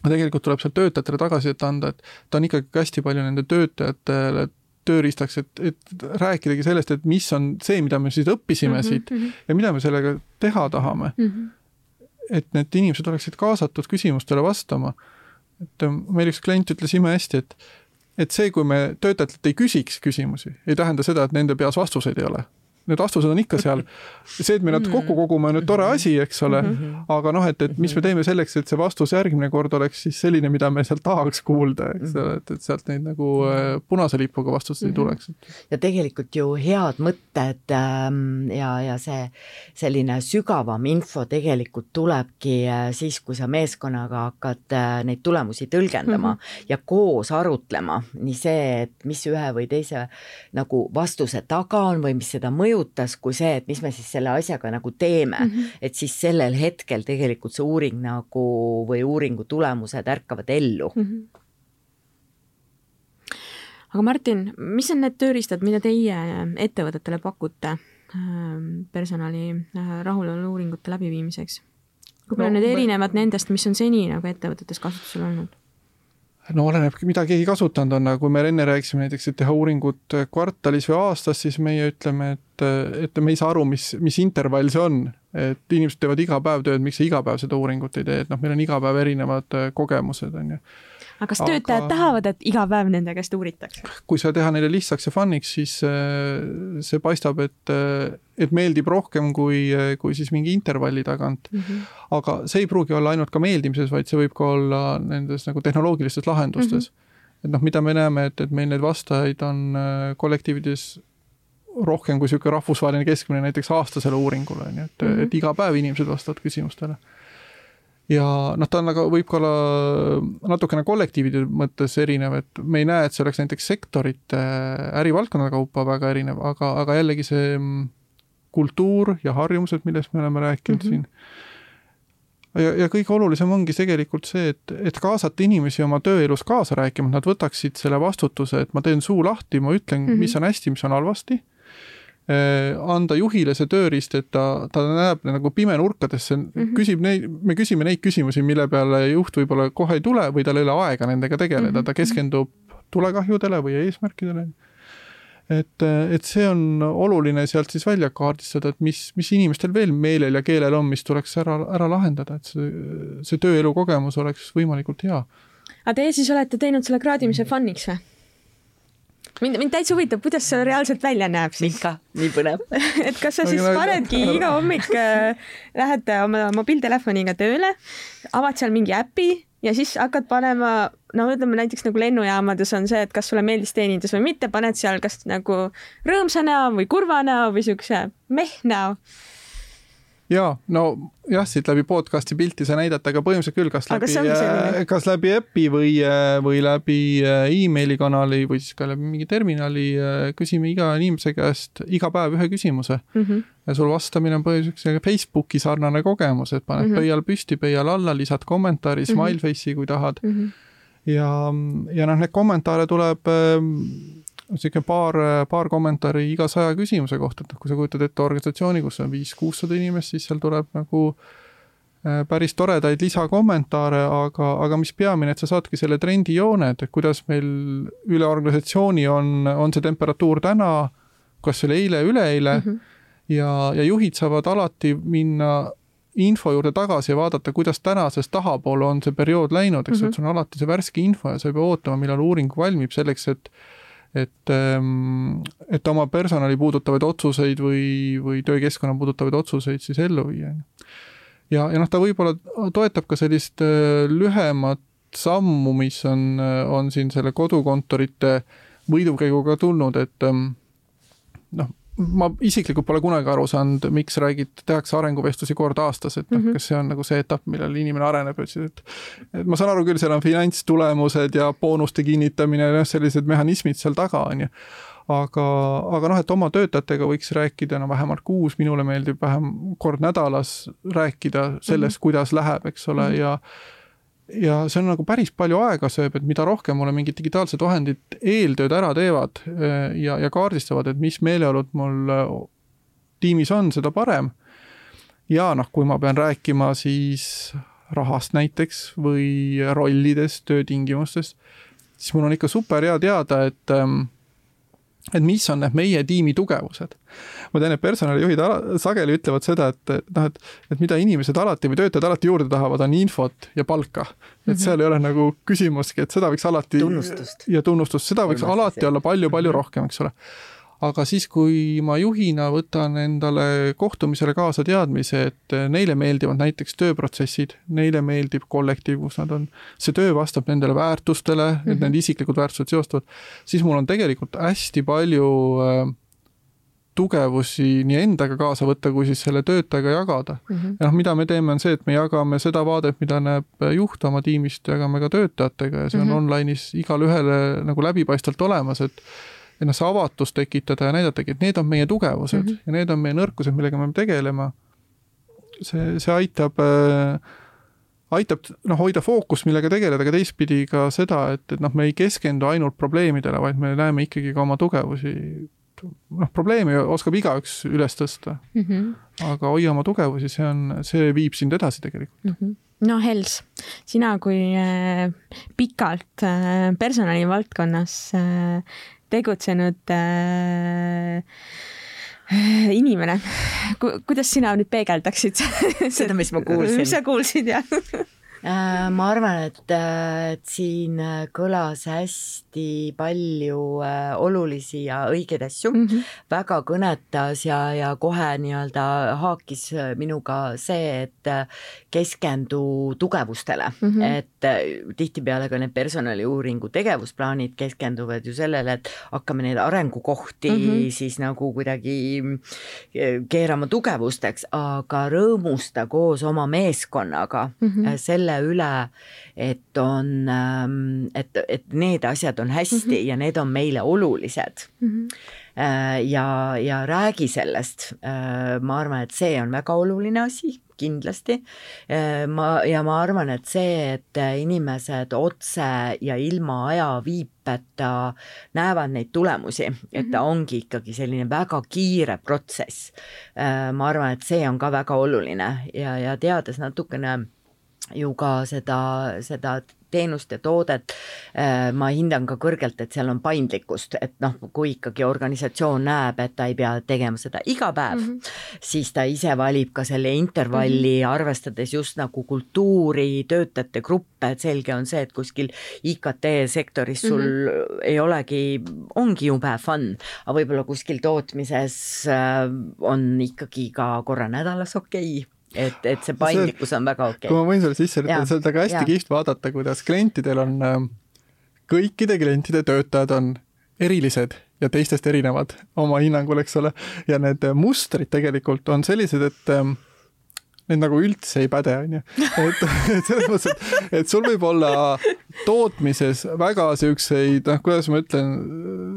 Speaker 3: tegelikult tuleb seal töötajatele tagasisidet anda, et ta on ikkagi hästi palju nende töötajatele tööriistaks, et, et rääkidagi sellest, et mis on see, mida me siis õppisime mm -hmm, siit mm -hmm. ja mida me sellega teha tahame mm. -hmm. et need inimesed oleksid kaasatud küsimustele vastama. et meil üks klient ütles imehästi, et et see, kui me töötajatelt ei küsiks küsimusi, ei tähenda seda, et nende peas vastuseid ei ole need vastused on ikka seal. see, et me nad kokku kogume, on nüüd tore asi, eks ole, aga noh, et, et mis me teeme selleks, et see vastus järgmine kord oleks siis selline, mida me sealt tahaks kuulda, eks ole, et, et sealt neid nagu äh, punase lipuga vastuseid ei tuleks.
Speaker 2: ja tegelikult ju head mõtted ähm, ja, ja see selline sügavam info tegelikult tulebki äh, siis, kui sa meeskonnaga hakkad äh, neid tulemusi tõlgendama mm -hmm. ja koos arutlema, nii see, et mis ühe või teise nagu vastuse taga on või mis seda mõjutab, mõjutas, kui see, et mis me siis selle asjaga nagu teeme mm, -hmm. et siis sellel hetkel tegelikult see uuring nagu või uuringu tulemused ärkavad ellu mm. -hmm
Speaker 1: aga Martin, mis on need tööriistad, mida teie ettevõtetele pakute ähm, personali äh, rahulolu uuringute läbiviimiseks? kui palju no, need erinevad nendest, mis on seni nagu ettevõtetes kasutusel olnud?
Speaker 3: No oleneb, mida keegi kasutanud on, aga kui me enne rääkisime näiteks, et teha uuringut kvartalis või aastas, siis meie ütleme, et, et me ei saa aru, mis, mis intervall see on. et inimesed teevad iga päev tööd, miks sa iga päev seda uuringut ei tee, et noh, meil on iga päev erinevad kogemused, on ju
Speaker 1: aga kas töötajad aga... tahavad, et iga päev nende käest uuritakse?
Speaker 3: kui sa teha neile lihtsaks ja fun'iks, siis äh, see paistab, et, äh, et meeldib rohkem kui, äh, kui siis mingi intervalli tagant mm. -hmm. aga see ei pruugi olla ainult ka meeldimises, vaid see võib ka olla nendes nagu tehnoloogilistes lahendustes mm. -hmm. et noh, mida me näeme, et, et meil neid vastajaid on kollektiivides rohkem kui niisugune rahvusvaheline keskmine näiteks aastasele uuringule, on ju, et mm, -hmm. et iga päev inimesed vastavad küsimustele ja noh, ta on aga võib ka olla natukene kollektiivide mõttes erinev, et me ei näe, et see oleks näiteks sektorite ärivaldkonnade kaupa väga erinev, aga, aga jällegi see mm, kultuur ja harjumused, millest me oleme rääkinud mm -hmm. siin. ja, ja kõige olulisem ongi tegelikult see, et, et kaasata inimesi oma tööelus kaasa rääkima, et nad võtaksid selle vastutuse, et ma teen suu lahti, ma ütlen mm, -hmm. mis on hästi, mis on halvasti Äh, anda juhile see tööriist, et ta, ta näeb nagu pimenurkadesse mm, -hmm. küsib neid, me küsime neid küsimusi, mille peale juht võib-olla kohe ei tule või tal ei ole aega nendega tegeleda mm, -hmm. ta keskendub tulekahjudele või eesmärkidele. et, et see on oluline sealt siis välja kaardistada, et mis, mis inimestel veel meelel ja keelel on, mis tuleks ära, ära lahendada, et see, see tööelu kogemus oleks võimalikult hea.
Speaker 1: aga teie siis olete teinud selle kraadimise fun'iks või? Mind, mind täitsa huvitab, kuidas see reaalselt välja näeb siis.
Speaker 2: mind ka, nii põnev <laughs>
Speaker 1: et kas sa siis panedki iga hommik äh,, lähed oma mobiiltelefoniga tööle, avad seal mingi äpi ja siis hakkad panema, no ütleme näiteks nagu lennujaamades on see, et kas sulle meeldis teenindus või mitte, paned seal kas nagu rõõmsa näo või kurva näo või siukse meh näo
Speaker 3: jaa, no jah, siit läbi podcast'i pilti sai näidata, aga põhimõtteliselt küll, kas läbi, äh, kas läbi äpi või, äh, või läbi äh, emaili kanali või siis ka läbi mingi terminali küsime iga inimese käest iga päev ühe küsimuse mm. -hmm. ja sul vastamine on põhimõtteliselt Facebooki sarnane kogemus, et paned mm -hmm. pöial püsti, pöial alla, lisad kommentaari mm, -hmm. smile face'i, kui tahad mm. -hmm ja, ja noh, neid kommentaare tuleb niisugune paar, paar kommentaari iga saja küsimuse kohta, et noh, kui sa kujutad ette organisatsiooni, kus on viis-kuussada inimest, siis seal tuleb nagu äh, päris toredaid lisakommentaare, aga, aga mis peamine, et sa saadki selle trendijoone, et kuidas meil üle organisatsiooni on, on see temperatuur täna, kas see oli eile, üleeile mm, -hmm. ja, ja juhid saavad alati minna info juurde tagasi ja vaadata, kuidas tänasest tahapoole on see periood läinud, eks ju mm -hmm., et sul on alati see värske info ja sa ei pea ootama, millal uuring valmib selleks, et et, ähm, et oma personali puudutavaid otsuseid või, või töökeskkonna puudutavaid otsuseid siis ellu viia. ja, ja noh, ta võib-olla toetab ka sellist äh, lühemat sammu, mis on, äh, on siin selle kodukontorite võidukäiguga tulnud, et ähm, noh, ma isiklikult pole kunagi aru saanud, miks räägid, tehakse arenguvestlusi kord aastas, et noh mm -hmm., kas see on nagu see etapp, millal inimene areneb, et et ma saan aru küll, seal on finantstulemused ja boonuste kinnitamine, noh, sellised mehhanismid seal taga, on ju aga, aga noh, et oma töötajatega võiks rääkida no vähemalt kuus, minule meeldib vähem kord nädalas rääkida sellest mm, -hmm. kuidas läheb, eks ole mm, -hmm. ja ja see on nagu päris palju aega sööb, et mida rohkem mulle mingid digitaalsed vahendid eeltööd ära teevad eh, ja, ja kaardistavad, et mis meeleolud mul eh, tiimis on, seda parem. ja noh, kui ma pean rääkima siis rahast näiteks või rollidest, töötingimustest, siis mul on ikka super hea teada, et ehm, et mis on need meie tiimi tugevused. ma tean, et personalijuhid sageli ütlevad seda, et noh, et, et mida inimesed alati või töötajad alati juurde tahavad, on infot ja palka. et mm -hmm. seal ei ole nagu küsimustki, et seda võiks alati.
Speaker 2: tunnustust.
Speaker 3: ja tunnustust, seda võiks alati olla palju-palju mhm. rohkem, eks ole aga siis, kui ma juhina võtan endale kohtumisele kaasa teadmise, et neile meeldivad näiteks tööprotsessid, neile meeldib kollektiiv, kus nad on, see töö vastab nendele väärtustele mm, -hmm. et mhm. nende isiklikud väärtused seostuvad, siis mul on tegelikult hästi palju äh, tugevusi nii endaga kaasa võtta, kui siis selle töötajaga jagada mm. -hmm. ja noh, mida me teeme, on see, et me jagame seda vaadet, mida näeb juht oma tiimist, jagame ka töötajatega ja see on mm -hmm. online'is igale ühele nagu läbipaistvalt olemas, et noh, see avatus tekitada ja näidatagi, et need on meie tugevused mm -hmm. ja need on meie nõrkused, millega me peame tegelema. see, see aitab äh, aitab noh, hoida fookust, millega tegeleda, aga teistpidi ka seda, et, et noh, me ei keskendu ainult probleemidele, vaid me näeme ikkagi ka oma tugevusi. noh, probleemi oskab igaüks üles tõsta mm. -hmm. aga hoia oma tugevusi, see on, see viib sind edasi tegelikult mm.
Speaker 1: -hmm no Hels, sina kui äh, pikalt äh, personalivaldkonnas äh, tegutsenud äh, inimene Ku,, kuidas sina nüüd peegeldaksid <laughs>
Speaker 2: seda, mis ma kuulsin?
Speaker 1: mis <laughs> sa kuulsid, jah
Speaker 2: ma arvan, et, äh, et siin äh, kõlas hästi palju olulisi ja õigeid asju mm, -hmm. väga kõnetas ja, ja kohe nii-öelda haakis minuga see, et keskendu tugevustele mm, -hmm. et tihtipeale ka need personaliuuringu tegevusplaanid keskenduvad ju sellele, et hakkame neid arengukohti mm -hmm. siis nagu kuidagi keerama tugevusteks, aga rõõmusta koos oma meeskonnaga mm -hmm. selle selle üle, et on, ähm, et, et need asjad on hästi mm -hmm. ja need on meile olulised mm. -hmm ja, ja räägi sellest. Äh, ma arvan, et see on väga oluline asi, kindlasti. Äh, ma, ja ma arvan, et see, et inimesed otse ja ilma ajaviipeta näevad neid tulemusi, et ta mhm. ongi ikkagi selline väga kiire protsess. ma arvan, et see on ka väga oluline ja, ja teades natukene ju ka seda, seda teenust ja toodet äh, ma hindan ka kõrgelt, et seal on paindlikkust, et noh, kui ikkagi organisatsioon näeb, et ta ei pea tegema seda iga päev mm, -hmm. siis ta ise valib ka selle intervalli mm, -hmm. arvestades just nagu kultuuri, töötajate gruppe, et selge on see, et kuskil IKT sektoris sul mm -hmm. ei olegi, ongi jube fun, aga võib-olla kuskil tootmises äh, on ikkagi ka korra nädalas okei okay et, et see paindlikkus on väga okei. okay..
Speaker 3: kui ma võin sulle sisse lükkada, see on väga hästi kihvt vaadata, kuidas klientidel on, ähm, kõikide klientide töötajad on erilised ja teistest erinevad oma hinnangul, eks ole, ja need mustrid tegelikult on sellised, et ähm, need nagu üldse ei päde, onju. et, <laughs> et selles mõttes, et, et sul võib olla tootmises väga siukseid, noh, kuidas ma ütlen,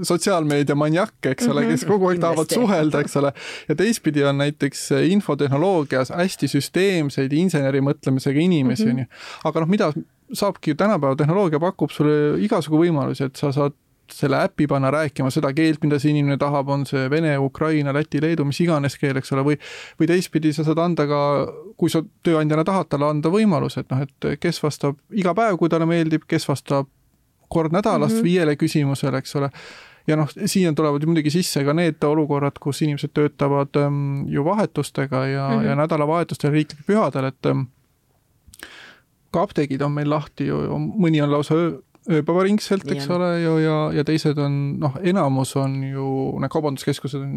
Speaker 3: sotsiaalmeedia maniakke, eks ole, kes kogu aeg tahavad suhelda, eks ole. ja teistpidi on näiteks infotehnoloogias hästi süsteemseid inseneri mõtlemisega inimesi, onju. aga noh, mida saabki, tänapäeva tehnoloogia pakub sulle igasugu võimalusi, et sa saad selle äpi panna rääkima seda keelt, mida see inimene tahab, on see vene, ukraina, läti, leedu, mis iganes keel, eks ole, või või teistpidi sa saad anda ka, kui sa tööandjana tahad talle anda võimaluse, et noh, et kes vastab iga päev, kui talle meeldib, kes vastab kord nädalas mm -hmm. viiele küsimusele, eks ole. ja noh, siia tulevad muidugi sisse ka need olukorrad, kus inimesed töötavad ähm, ju vahetustega ja mm, -hmm. ja nädalavahetustel, riiklikel pühadel, et ähm, ka apteegid on meil lahti ju, mõni on lausa öö, ööpäevaringselt, eks ole, ju ja, ja teised on noh, enamus on ju need kaubanduskeskused on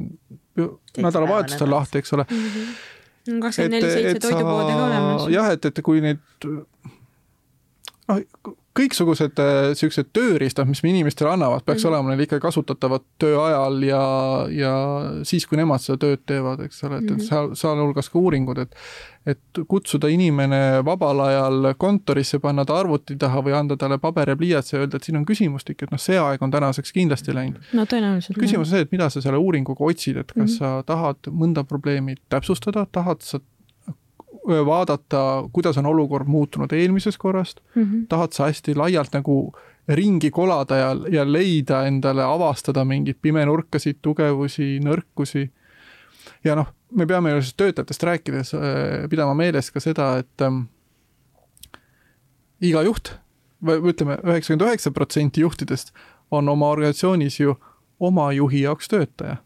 Speaker 3: nädalavahetustel lahti, eks ole
Speaker 1: mm. -hmm. kakskümmend neli seitse toidupoode ka olemas.
Speaker 3: jah, et, et kui neid noh, kõiksugused äh, siuksed tööriistad, mis me inimestele annavad, peaks mm -hmm. olema neil ikka kasutatavad töö ajal ja, ja siis, kui nemad seda tööd teevad, eks ole, et mm, -hmm. seal, sealhulgas ka uuringud, et et kutsuda inimene vabal ajal kontorisse, panna ta arvuti taha või anda talle paber ja pliiats ja öelda, et siin on küsimustik, et noh, see aeg on tänaseks kindlasti läinud.
Speaker 1: no tõenäoliselt.
Speaker 3: küsimus on see, et mida sa selle uuringuga otsid, et kas mm -hmm. sa tahad mõnda probleemi täpsustada, tahad sa vaadata, kuidas on olukord muutunud eelmisest korrast mm, -hmm. tahad sa hästi laialt nagu ringi kolada ja, ja leida endale, avastada mingeid pimenurkasid, tugevusi, nõrkusi. ja noh, me peame ju töötajatest rääkides pidama meeles ka seda, et ähm, iga juht või ütleme, üheksakümmend üheksa protsenti juhtidest on oma organisatsioonis ju oma juhi jaoks töötaja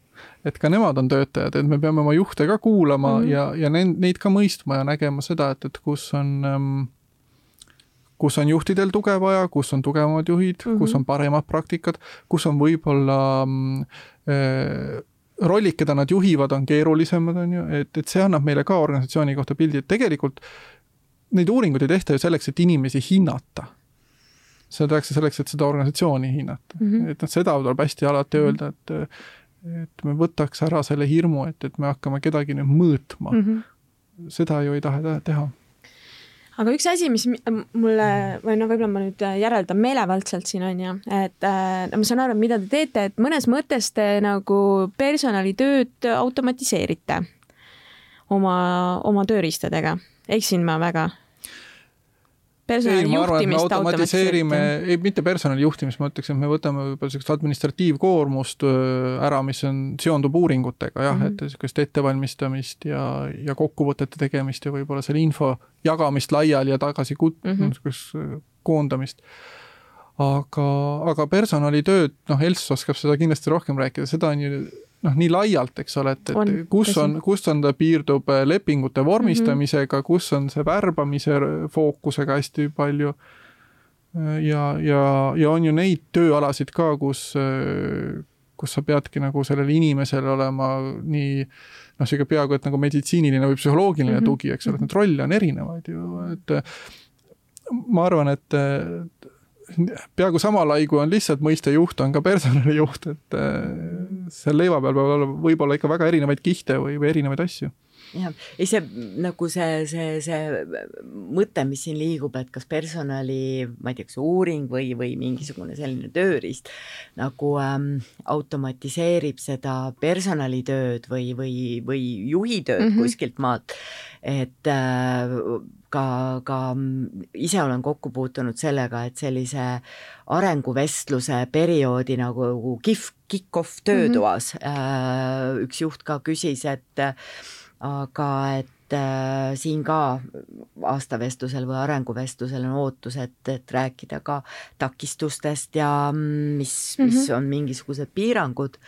Speaker 3: et ka nemad on töötajad, et me peame oma juhte ka kuulama mm ja, ja neid, neid ka mõistma ja nägema seda, et, et kus on ähm, kus on juhtidel tuge vaja, kus on tugevamad juhid mm, -hmm. kus on paremad praktikad, kus on võib-olla äh, rollid, keda nad juhivad, on keerulisemad, on ju, et, et see annab meile ka organisatsiooni kohta pildi, et tegelikult neid uuringuid ei tehta ju selleks, et inimesi hinnata. seda tehakse selleks, et seda organisatsiooni hinnata mm. -hmm. et noh, seda tuleb hästi alati mhm. öelda, et et me võtaks ära selle hirmu, et, et me hakkame kedagi nüüd mõõtma mm. -hmm. seda ju ei taha teha.
Speaker 1: aga üks asi, mis mulle või no võib-olla ma nüüd järeldan meelevaldselt siin on ju, et äh, ma saan aru, mida te teete, et mõnes mõttes te nagu personalitööd automatiseerite oma, oma tööriistadega. eksin ma väga?
Speaker 3: Personalijuhtimist automatiseerime, ei mitte personalijuhtimist, ma ütleks, et me võtame võib-olla sellist administratiivkoormust ära, mis on, seondub uuringutega jah mm, -hmm. et niisugust ettevalmistamist ja, ja kokkuvõtete tegemist ja võib-olla selle info jagamist laiali ja tagasi kut- mm, -hmm. niisugust koondamist. aga, aga personalitööd, noh, Elss oskab seda kindlasti rohkem rääkida, seda on ju noh, nii laialt, eks ole, et, et kus on, kus on ta piirdub äh, lepingute vormistamisega mm, -hmm. kus on see värbamise fookusega hästi palju. Äh, ja, ja, ja on ju neid tööalasid ka, kus, äh, kus sa peadki nagu sellele inimesele olema nii noh, sihuke peaaegu et nagu meditsiiniline või psühholoogiline mm -hmm. tugi, eks ole, et neid rolle on erinevaid ju, et ma arvan, et peaaegu sama lai, kui on lihtsalt mõiste juht, on ka personalijuht, et äh, seal leiva peal peab olema võib-olla ikka väga erinevaid kihte või, või erinevaid asju
Speaker 2: jah, ei see nagu see, see, see mõte, mis siin liigub, et kas personali, ma ei tea, kas uuring või, või mingisugune selline tööriist nagu ähm, automatiseerib seda personalitööd või, või, või juhi tööd mm -hmm. kuskilt maalt, et äh, ka, ka ise olen kokku puutunud sellega, et sellise arenguvestluse perioodi nagu kihv, kick-off töötoas mm -hmm. üks juht ka küsis, et aga et äh, siin ka aastavestlusel või arenguvestlusel on ootus, et, et rääkida ka takistustest ja mm, mis mm, -hmm. mis on mingisugused piirangud.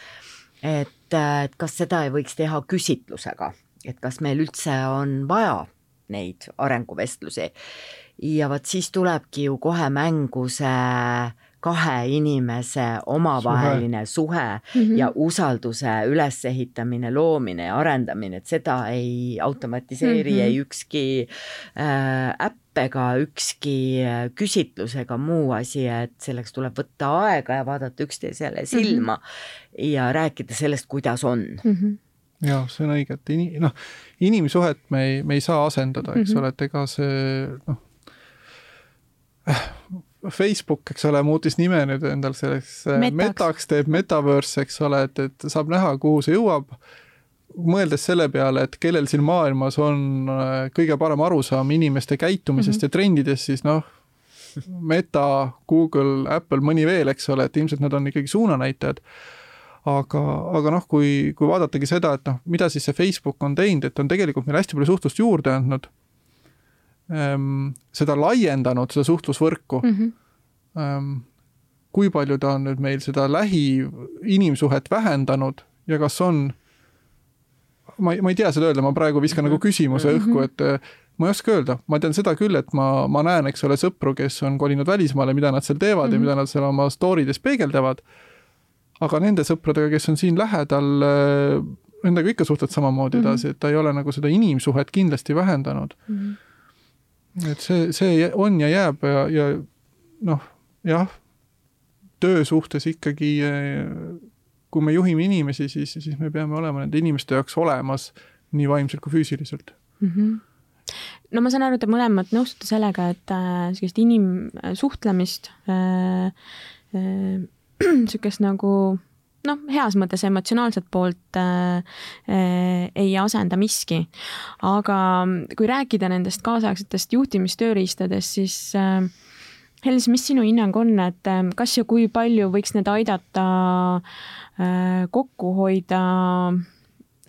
Speaker 2: et, et kas seda ei võiks teha küsitlusega, et kas meil üldse on vaja neid arenguvestlusi. ja vot siis tulebki ju kohe mängu see kahe inimese omavaheline suhe, suhe mm -hmm. ja usalduse ülesehitamine, loomine ja arendamine, et seda ei automatiseeri mm -hmm. ei ükski äh, äpp ega ükski äh, küsitlus ega muu asi, et selleks tuleb võtta aega ja vaadata üksteisele silma mm -hmm. ja rääkida sellest, kuidas on mm.
Speaker 3: -hmm jah, see on õige, et ini-, noh, inimsuhet me ei, me ei saa asendada, eks mm -hmm. ole, et ega see noh, Facebook, eks ole, muutis nime nüüd endal selleks äh, metaks, metaks, teeb metaverse, eks ole, et, et saab näha, kuhu see jõuab. mõeldes selle peale, et kellel siin maailmas on äh, kõige parem arusaam inimeste käitumisest mm -hmm. ja trendidest, siis noh, Meta, Google, Apple, mõni veel, eks ole, et ilmselt nad on ikkagi suunanäitajad aga, aga noh, kui, kui vaadatagi seda, et noh, mida siis see Facebook on teinud, et on tegelikult meile hästi palju suhtlust juurde andnud seda laiendanud, seda suhtlusvõrku mm. -hmm. Kui palju ta on nüüd meil seda lähi inimsuhet vähendanud ja kas on, ma ei, ma ei tea seda öelda, ma praegu viskan mm -hmm. nagu küsimuse õhku, mhm. et äh, ma ei oska öelda, ma tean seda küll, et ma, ma näen, eks ole, sõpru, kes on kolinud välismaale, mida nad seal teevad mm -hmm. ja mhm. mida nad seal oma story des peegeldavad aga nende sõpradega, kes on siin lähedal, äh, nendega ikka suhtled samamoodi mhm. edasi mm, -hmm. et ta ei ole nagu seda inimsuhet kindlasti vähendanud mm. -hmm. Et see, see on ja jääb ja, ja noh, jah, töö suhtes ikkagi, kui me juhime inimesi, siis, siis me peame olema nende inimeste jaoks olemas nii vaimselt kui füüsiliselt mm.
Speaker 1: -hmm no ma saan aru, te mõlemad nõustute sellega, et äh, sellist inimsuhtlemist äh, äh, <clears throat> niisugust nagu noh, heas mõttes emotsionaalset poolt äh, äh, ei asenda miski. aga kui rääkida nendest kaasaegsetest juhtimistööriistadest, siis äh, Helis, mis sinu hinnang on, et äh, kas ja kui palju võiks need aidata äh, kokku hoida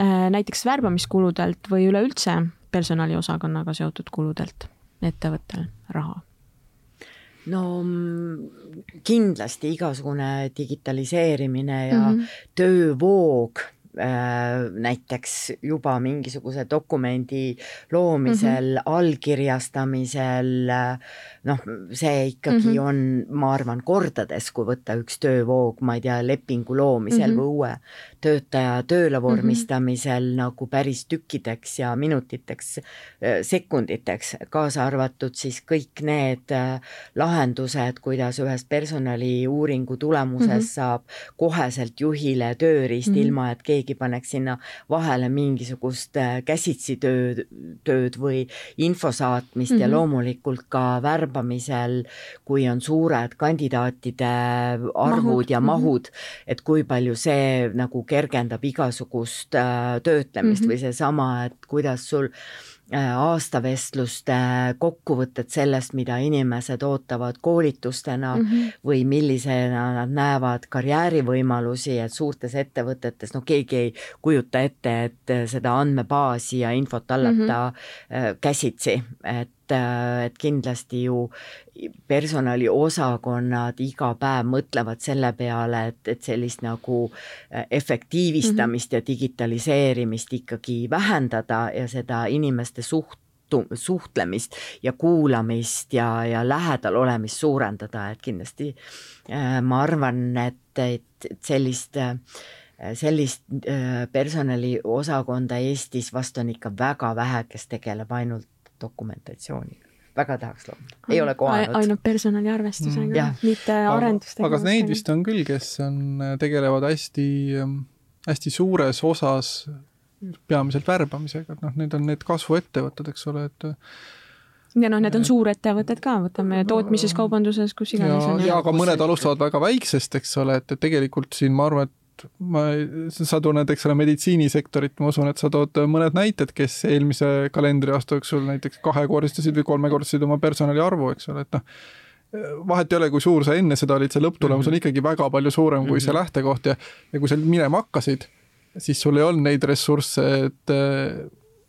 Speaker 1: äh, näiteks värbamiskuludelt või üleüldse personaliosakonnaga seotud kuludelt ettevõttel raha?
Speaker 2: No mm, kindlasti igasugune digitaliseerimine ja mm -hmm. töövoog näiteks juba mingisuguse dokumendi loomisel mm, -hmm. allkirjastamisel, noh, see ikkagi mm -hmm. on, ma arvan, kordades, kui võtta üks töövoog, ma ei tea, lepingu loomisel mm -hmm. või uue töötaja tööle mhm. vormistamisel mm -hmm. nagu päris tükkideks ja minutiteks, äh, sekunditeks, kaasa arvatud siis kõik need äh, lahendused, kuidas ühest personaliuuringu tulemusest mm -hmm. saab koheselt juhile tööriist mm, -hmm. ilma et keegi keegi paneks sinna vahele mingisugust äh, käsitsi tööd, tööd või info saatmist mm -hmm. ja mhm. loomulikult ka värbamisel, kui on suured kandidaatide arvud mahud. ja mahud mm, -hmm. et kui palju see nagu kergendab igasugust äh, töötlemist mm -hmm. või seesama, et kuidas sul aastavestluste kokkuvõtted sellest, mida inimesed ootavad koolitustena mm -hmm. või millisena nad näevad karjäärivõimalusi, et suurtes ettevõtetes, no keegi ei kujuta ette, et seda andmebaasi ja infot hallata mm -hmm. käsitsi, et et kindlasti ju personaliosakonnad iga päev mõtlevad selle peale, et, et sellist nagu äh, efektiivistamist mm -hmm. ja digitaliseerimist ikkagi vähendada ja seda inimeste suht-, suhtlemist ja kuulamist ja, ja lähedal olemist suurendada, et kindlasti äh, ma arvan, et, et, et sellist äh, sellist personaliosakonda Eestis vast on ikka väga vähe, kes tegeleb ainult dokumentatsiooniga väga tahaks looma, ei ole kohanud.
Speaker 1: ainult personaliarvestusega mm., mitte arendustegevustega.
Speaker 3: aga neid vist on küll, kes on, tegelevad hästi, hästi suures osas peamiselt värbamisega, et noh, need on need kasvuettevõtted, eks ole, et
Speaker 1: ja noh, need on suurettevõtted ka, võtame tootmises, kaubanduses, kus iganes.
Speaker 3: ja, ja aga mõned alustavad väga väiksest, eks ole, et, et tegelikult siin ma arvan, et ma, sa tunned, eks ole, meditsiinisektorit, ma usun, et sa tood mõned näited, kes eelmise kalendriaasta jooksul näiteks kahekordistasid või kolmekordistasid oma personali arvu, eks ole, et noh, vahet ei ole, kui suur sa enne seda olid, see lõpptulemus mm -hmm. on ikkagi väga palju suurem kui mm -hmm. see mhm. lähtekoht ja, ja kui sa minema hakkasid, siis sul ei olnud neid ressursse, et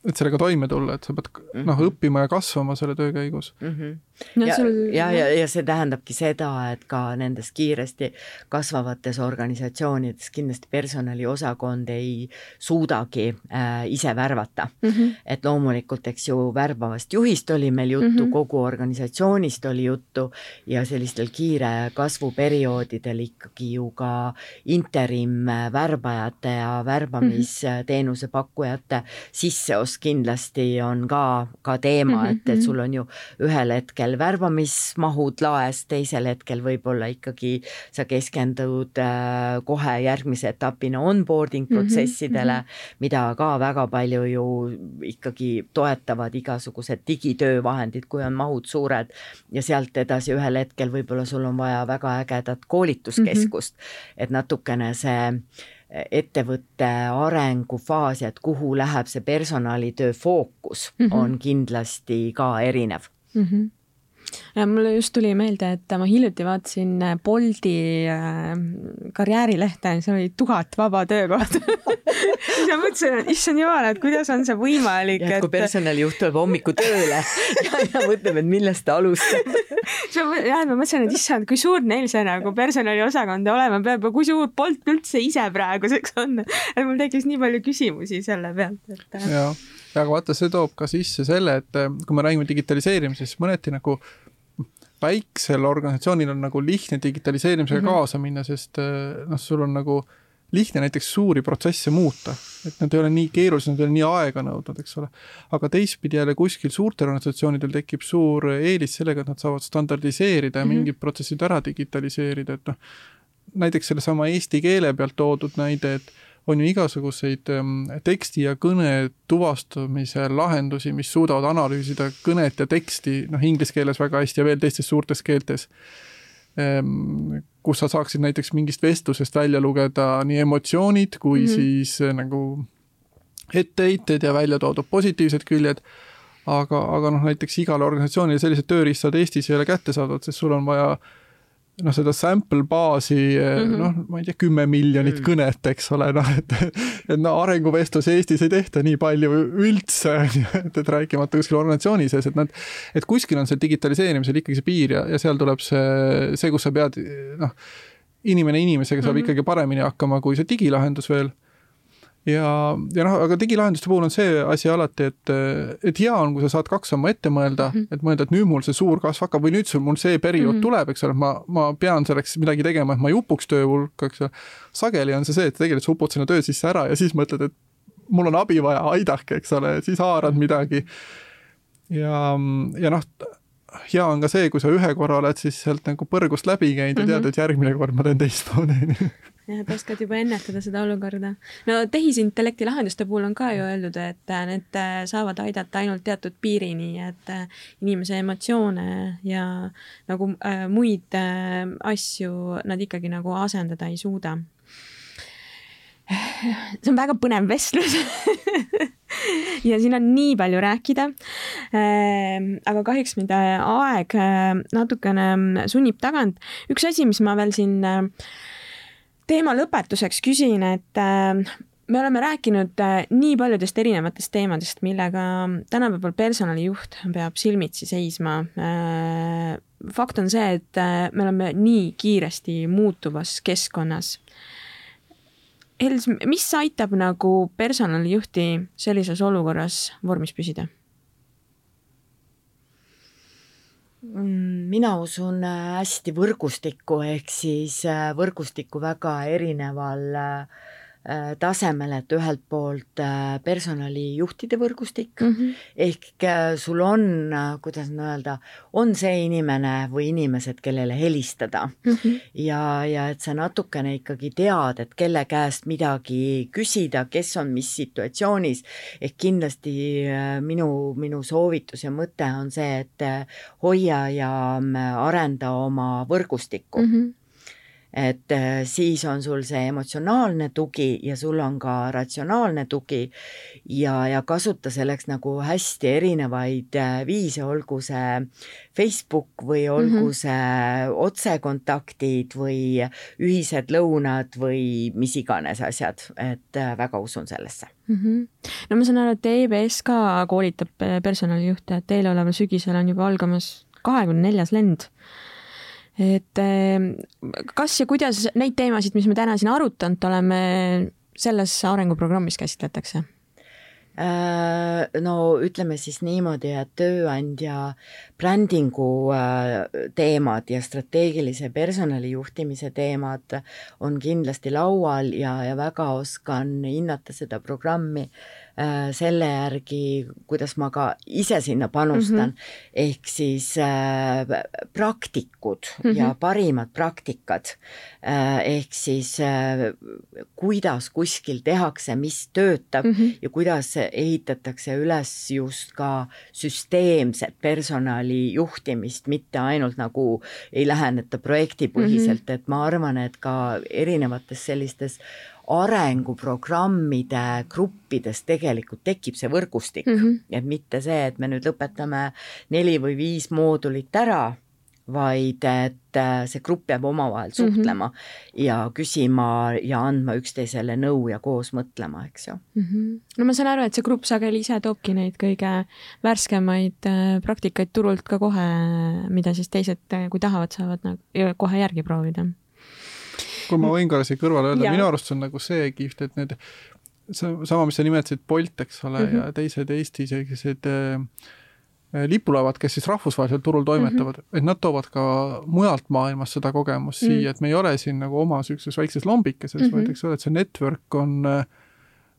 Speaker 3: et sellega toime tulla, et sa pead mm -hmm. noh, õppima ja kasvama selle töö käigus mm.
Speaker 2: -hmm. No, ja sul... ja, ja, ja see tähendabki seda, et ka nendes kiiresti kasvavates organisatsioonides kindlasti personaliosakond ei suudagi äh, ise värvata mm. -hmm. et loomulikult, eks ju, värbavast juhist oli meil juttu mm, -hmm. kogu organisatsioonist oli juttu ja sellistel kiire kasvuperioodidel ikkagi ju ka interim värbajate ja värbamisteenuse mhm. pakkujate sisseost kindlasti on ka, ka teema, et, et mhm, sul on ju ühel hetkel värbamismahud laes, teisel hetkel võib-olla ikkagi sa keskendud äh, kohe järgmise etapina onboarding mhm, protsessidele mm, -hmm. mida ka väga palju ju ikkagi toetavad igasugused digitöövahendid, kui on mahud suured ja sealt edasi ühel hetkel võib-olla sul on vaja väga ägedat koolituskeskust mm, -hmm. et natukene see ettevõtte arengufaas ja et kuhu läheb see personalitöö fookus mm, -hmm. on kindlasti ka erinev mm. -hmm
Speaker 1: mulle just tuli meelde, et ma hiljuti vaatasin äh, Bolti äh, karjäärilehte, seal oli tuhat vaba töökohta <laughs> siis ma mõtlesin, et issand jumal, et kuidas on see võimalik.
Speaker 2: et kui personalijuht tuleb hommikul tööle <laughs> ja, ja mõtleb, et millest ta alustab <laughs>
Speaker 1: jah, ma mõtlesin, et issand, kui suur neil see nagu personaliosakond olema peab ja kui suur Bolt üldse ise praeguseks on. et mul tekkis nii palju küsimusi selle pealt, et.
Speaker 3: Äh. Aga vaata, see toob ka sisse selle, et kui me räägime digitaliseerimisest, siis mõneti nagu väiksel organisatsioonil on nagu lihtne digitaliseerimisega mm -hmm. kaasa minna, sest eh, noh, sul on nagu lihtne näiteks suuri protsesse muuta, et nad ei ole nii keerulised, nad ei ole nii aeganõudvad, eks ole. aga teistpidi jälle kuskil suurtel organisatsioonidel tekib suur eelis sellega, et nad saavad standardiseerida ja mm -hmm. mingid protsessid ära digitaliseerida, et noh, näiteks sellesama eesti keele pealt toodud näide, et on ju igasuguseid ähm, teksti ja kõne tuvastamise lahendusi, mis suudavad analüüsida kõnet ja teksti, noh, inglise keeles väga hästi ja veel teistes suurtes keeltes ähm, kus sa saaksid näiteks mingist vestlusest välja lugeda nii emotsioonid kui mm -hmm. siis äh, nagu etteheited ja välja toodud positiivsed küljed. aga, aga noh, näiteks igale organisatsioonile sellised tööriistad Eestis ei ole kättesaadavad, sest sul on vaja äh, noh, seda sample baasi mm -hmm. noh, ma ei tea, kümme miljonit mm -hmm. kõnet, eks ole, noh, et et no arenguvestlus Eestis ei tehta nii palju üldse, et, et rääkimata kuskil organisatsiooni sees, et nad, et kuskil on see digitaliseerimisel ikkagi see piir ja, ja seal tuleb see, see, kus sa pead noh, inimene inimesega saab mm -hmm. ikkagi paremini hakkama kui see digilahendus veel ja, ja noh, aga digilahenduste puhul on see asi alati, et, et hea on, kui sa saad kaks sammu ette mõelda mm, -hmm. et mõelda, et nüüd mul see suur kasv hakkab või nüüd sul mul see periood mm -hmm. tuleb, eks ole, ma, ma pean selleks midagi tegema, et ma ei upuks töö hulka, eks ole. sageli on see see, et tegelikult sa upud sinna töö sisse ära ja siis mõtled, et mul on abi vaja, aidake, eks ole, siis haarad midagi. ja, ja noh, hea on ka see, kui sa ühe korra oled siis sealt nagu põrgust läbi käinud ja tead, mhm. et järgmine kord ma teen teistmoodi
Speaker 1: jah, et oskad juba ennetada seda olukorda. no tehisintellekti lahenduste puhul on ka ju öeldud, et äh, need äh, saavad aidata ainult teatud piirini, et äh, inimese emotsioone ja nagu äh, muid äh, asju nad ikkagi nagu asendada ei suuda. see on väga põnev vestlus <laughs> ja siin on nii palju rääkida. aga kahjuks mind aeg natukene sunnib tagant. üks asi, mis ma veel siin teema lõpetuseks küsin, et äh, me oleme rääkinud äh, nii paljudest erinevatest teemadest, millega tänapäeval personalijuht peab silmitsi seisma. Äh, fakt on see, et me oleme nii kiiresti muutuvas keskkonnas. Els, mis aitab nagu personalijuhti sellises olukorras vormis püsida?
Speaker 2: Mm, mina usun äh, hästi võrgustikku, ehk siis äh, võrgustikku väga erineval äh, Äh, tasemel, et ühelt poolt äh, personalijuhtide võrgustik mm -hmm. ehk äh, sul on, kuidas öelda, on see inimene või inimesed, kellele helistada mm -hmm. ja, ja et sa natukene ikkagi tead, et kelle käest midagi küsida, kes on mis situatsioonis, ehk kindlasti minu, minu soovitus ja mõte on see, et hoia ja arenda oma võrgustikku mm. -hmm et äh, siis on sul see emotsionaalne tugi ja sul on ka ratsionaalne tugi ja, ja kasuta selleks nagu hästi erinevaid äh, viise, olgu see Facebook või olgu mm -hmm. see otsekontaktid või ühised lõunad või mis iganes asjad, et äh, väga usun sellesse
Speaker 1: mm. -hmm. no ma saan aru, et EBS ka koolitab personalijuhte, et eeloleval sügisel on juba algamas kahekümne neljas lend et ehm, kas ja kuidas neid teemasid, mis me täna siin arutanud oleme, selles arenguprogrammis käsitletakse?
Speaker 2: Äh, no ütleme siis niimoodi, et tööandja brändingu äh, teemad ja strateegilise personalijuhtimise teemad on kindlasti laual ja, ja väga oskan hinnata seda programmi Äh, selle järgi, kuidas ma ka ise sinna panustan mm, -hmm. ehk siis äh, praktikud mm -hmm. ja parimad praktikad äh,. ehk siis äh, kuidas kuskil tehakse, mis töötab mm -hmm. ja kuidas ehitatakse üles just ka süsteemset personali juhtimist, mitte ainult nagu ei läheneta projektipõhiselt mm, -hmm. et ma arvan, et ka erinevates sellistes arenguprogrammide gruppides tegelikult tekib see võrgustik mm, -hmm. et mitte see, et me nüüd lõpetame neli või viis moodulit ära vaid et äh, see grupp jääb omavahel mhm. suhtlema mm -hmm. ja küsima ja andma üksteisele nõu ja koos mõtlema, eks ju
Speaker 1: mm. -hmm. no ma saan aru, et see grupp sageli ise toobki neid kõige värskemaid äh, praktikaid turult ka kohe, mida siis teised, äh, kui tahavad, saavad nagu kohe järgi proovida.
Speaker 3: Kui ma võin korra siia kõrvale öelda, minu arust on nagu see kihvt, et need, sama, mis sa nimetasid, Bolt, eks ole mm, -hmm. ja teised Eesti sellised äh, lipulaevad, kes siis rahvusvahelisel turul toimetavad mm, -hmm. et nad toovad ka mujalt maailmast seda kogemust mm -hmm. siia, et me ei ole siin nagu oma niisuguses väikses lombikeses mm, -hmm. vaid eks ole, et see network on, äh,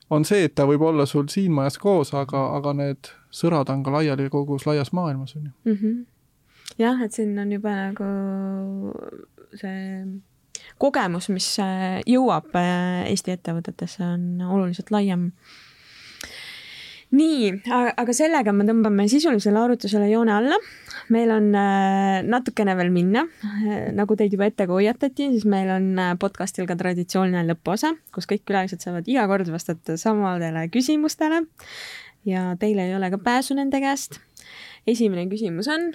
Speaker 3: on see, et ta võib olla sul siin majas koos, aga, aga need sõrad on ka laiali kogu laias maailmas, on ju
Speaker 1: jah, et siin on juba nagu see kogemus, mis äh, jõuab Eesti ettevõtetesse, on oluliselt laiem nii, aga sellega me tõmbame sisulisele arutlusele joone alla. meil on äh, natukene veel minna. Äh, nagu teid juba ette hoiatati, siis meil on äh, podcastil ka traditsiooniline lõpuosa, kus kõik külalised saavad iga kord vastata samadele küsimustele. ja teil ei ole ka pääsu nende käest. Esimene küsimus on,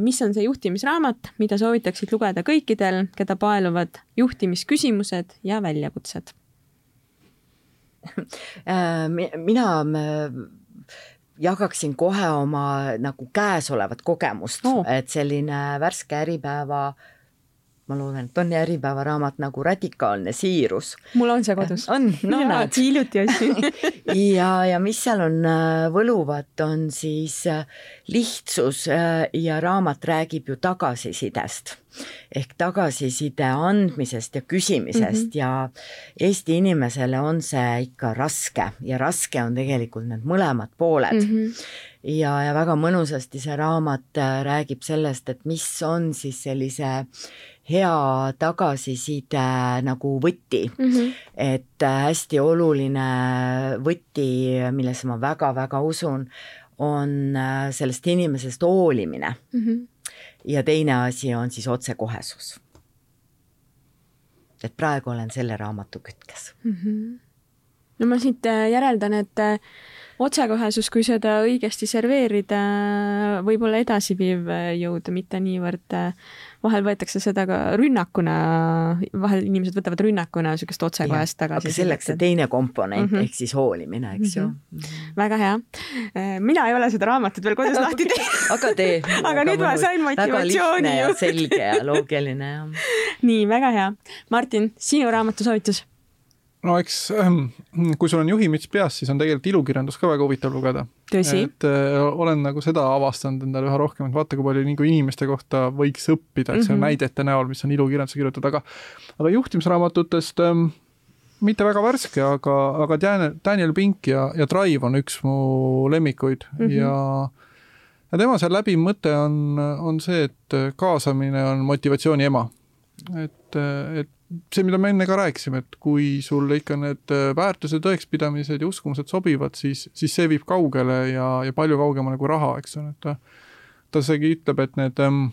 Speaker 1: mis on see juhtimisraamat, mida soovitaksid lugeda kõikidel, keda paeluvad juhtimisküsimused ja väljakutsed
Speaker 2: Äh, mina jagaksin kohe oma nagu käesolevat kogemust oh., et selline värske Äripäeva ma loodan, et on Äripäeva raamat nagu Radikaalne siirus.
Speaker 1: mul on see kodus.
Speaker 2: on, no
Speaker 1: näed. hiljuti ostsin <laughs>
Speaker 2: ja, ja mis seal on äh, võluvat, on siis äh, lihtsus ja raamat räägib ju tagasisidest ehk tagasiside andmisest ja küsimisest mm -hmm. ja Eesti inimesele on see ikka raske ja raske on tegelikult need mõlemad pooled mm. -hmm. Ja, ja väga mõnusasti see raamat äh, räägib sellest, et mis on siis sellise hea tagasiside nagu võti mm. -hmm. et äh, hästi oluline võti, millesse ma väga-väga usun, on äh, sellest inimesest hoolimine mm. -hmm ja teine asi on siis otsekohesus. et praegu olen selle raamatu kütkes mm.
Speaker 1: -hmm. no ma siit äh, järeldan, et äh, otsekohesus, kui seda õigesti serveerida, võib olla edasiviiv äh, jõud, mitte niivõrd vahel võetakse seda ka rünnakuna, vahel inimesed võtavad rünnakuna niisugust otsekohest tagasi.
Speaker 2: aga selleks see teine komponent mm -hmm. ehk siis hoolimine, eks ju mm.
Speaker 1: -hmm. väga hea. mina ei ole seda raamatut veel kodus <laughs> lahti teinud
Speaker 2: aga tee <laughs>
Speaker 1: aga nüüd ma sain motivatsiooni
Speaker 2: ju. selge ja loogiline <laughs>
Speaker 1: nii, väga hea. Martin, sinu raamatusoovitus
Speaker 3: no eks ähm, kui sul on juhimüts peas, siis on tegelikult ilukirjandust ka väga huvitav lugeda. et äh, olen nagu seda avastanud endale üha rohkem, et vaata, kui palju nagu inimeste kohta võiks õppida, see on mm -hmm. näidete näol, mis on ilukirjanduse kirjutatud, aga aga juhtimisraamatutest ähm, mitte väga värske, aga, aga Daniel, Daniel Pink ja, ja Drive on üks mu lemmikuid mm -hmm. ja ja tema seal läbiv mõte on, on see, et kaasamine on motivatsiooni ema. Et, et see, mida me enne ka rääkisime, et kui sulle ikka need äh, väärtused, tõekspidamised ja uskumused sobivad, siis, siis see viib kaugele ja, ja palju kaugemale kui raha, eks ole, et ta, ta isegi ütleb, et need ähm,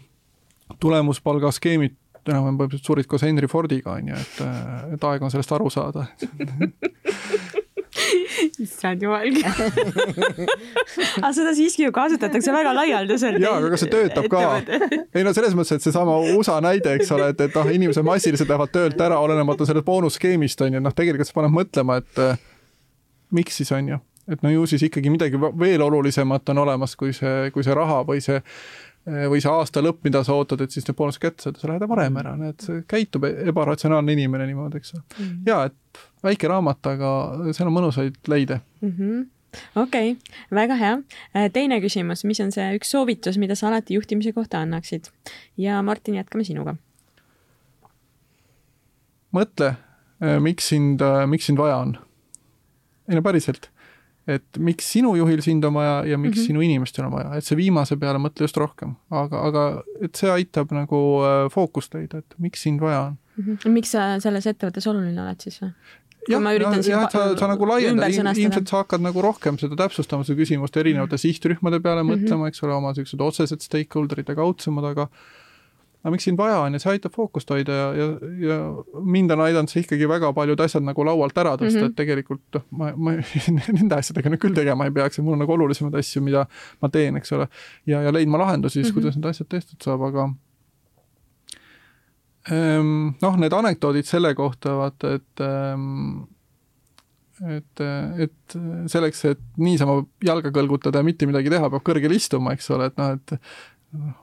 Speaker 3: tulemuspalga skeemid enam-vähem põhimõtteliselt surid koos Henry Fordiga, on ju, et, äh, et aeg on sellest aru saada <laughs> <laughs>
Speaker 1: issand jumal aga seda siiski ju kasutatakse väga laialdaselt.
Speaker 3: jaa, aga kas see töötab ka? ei no selles mõttes, et seesama USA näide, eks ole, et, et noh, inimesed massiliselt lähevad töölt ära, olenemata sellest boonusskeemist on ju, noh, tegelikult see paneb mõtlema, et äh, miks siis on ju, et no ju siis ikkagi midagi veel olulisemat on olemas kui see, kui see raha või see või see aasta lõpp, mida sa ootad, et siis need boonused kätte saada, sa lähed varem ära, näed, käitub ebaratsionaalne inimene niimoodi, eks ole mm. ja et väike raamat, aga seal on mõnusaid leide mm.
Speaker 1: -hmm okei okay,, väga hea. Äh, teine küsimus, mis on see üks soovitus, mida sa alati juhtimise kohta annaksid? ja Martin, jätkame sinuga.
Speaker 3: mõtle, äh, miks sind, äh, miks sind vaja on. ei no päriselt, et miks sinu juhil sind on vaja ja miks mm -hmm. sinu inimestel on vaja, et see viimase peale mõtle just rohkem, aga, aga et see aitab nagu fookust leida, et miks sind vaja on
Speaker 1: mm. -hmm. miks sa selles ettevõttes oluline oled siis või?
Speaker 3: Jah, jah, jah, sa, sa nagu laiendad, ilmselt sa hakkad nagu rohkem seda täpsustama, seda küsimust erinevate mm -hmm. sihtrühmade peale mm -hmm. mõtlema, eks ole, oma niisugused otsesed stakeholder'id ja kaudsemad, aga aga miks sind vaja on ja see aitab fookust hoida ja, ja, ja mind on aidanud see ikkagi väga paljud asjad nagu laualt ära tõsta mm, -hmm. et tegelikult noh, ma, ma <laughs> nende asjadega nüüd küll tegema ei peaks ja mul on nagu olulisemaid asju, mida ma teen, eks ole. ja, ja leidma lahendusi siis mm, -hmm. kuidas need asjad tehtud saab, aga noh, need anekdoodid selle kohta, vaata, et ehm, et, et selleks, et niisama jalga kõlgutada ja mitte midagi teha, peab kõrgel istuma, eks ole, et noh, et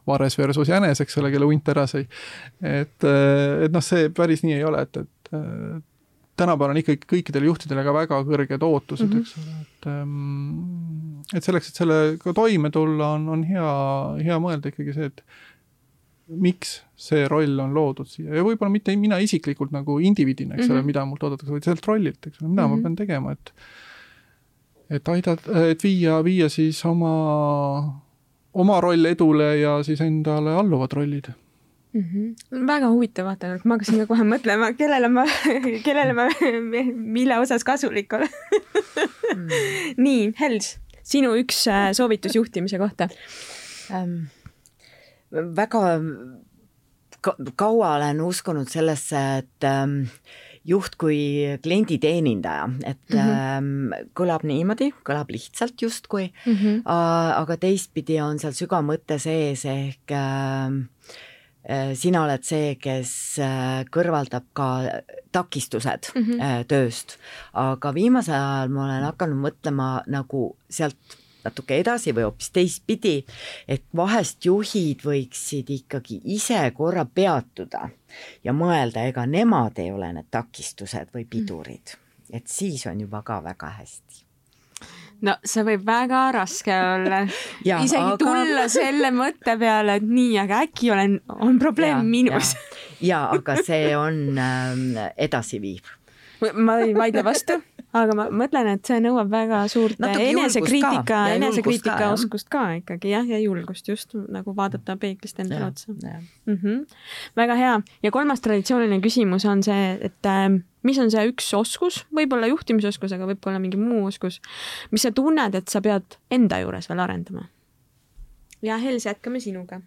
Speaker 3: vares versus jänes, eks ole, kelle hunt ära sõi. et, et noh, see päris nii ei ole, et, et tänapäeval on ikkagi kõikidel juhtidel ka väga kõrged ootused mm, -hmm. eks ole, et ehm, et selleks, et sellega toime tulla, on, on hea, hea mõelda ikkagi see, et miks see roll on loodud siia ja võib-olla mitte mina isiklikult nagu indiviidina, eks mm -hmm. ole, mhm. mida mult oodatakse, vaid sellelt rollilt, eks ole, mida mm -hmm. ma mhm. pean tegema, et et aidata, et viia, viia siis oma, oma roll edule ja siis endale alluvad rollid
Speaker 1: mm. -hmm. väga huvitav vaatepunkt, ma hakkasin ka kohe mõtlema, kellele ma, <laughs> kellele ma, <laughs> mille osas kasulik olen mm.. <laughs> nii, Hels, sinu üks äh, soovitus juhtimise kohta um
Speaker 2: väga kaua olen uskunud sellesse, et ähm, juht kui klienditeenindaja, et mm -hmm. kõlab niimoodi, kõlab lihtsalt justkui mm, -hmm. aga teistpidi on seal sügav mõte sees, ehk ähm, äh, sina oled see, kes äh, kõrvaldab ka takistused mm -hmm. tööst, aga viimasel ajal ma olen hakanud mõtlema nagu sealt natuke edasi või hoopis teistpidi, et vahest juhid võiksid ikkagi ise korra peatuda ja mõelda, ega nemad ei ole need takistused või pidurid, et siis on juba ka väga hästi
Speaker 1: no see võib väga raske olla. <laughs> isegi aga... tulla selle mõtte peale, et nii, aga äkki olen, on probleem ja, minus.
Speaker 2: ja aga see on äh, edasiviiv.
Speaker 1: ma ei vaidle vastu <laughs> aga ma mõtlen, et see nõuab väga suurt enesekriitika, enesekriitika oskust ka ikkagi jah, ja julgust just nagu vaadata peeglist endale otsa. Mm -hmm. väga hea. Ja kolmas traditsiooniline küsimus on see, et äh, mis on see üks oskus, võib-olla juhtimisoskus, aga võib ka olla mingi muu oskus, mis sa tunned, et sa pead enda juures veel arendama? ja Hels, jätkame sinuga.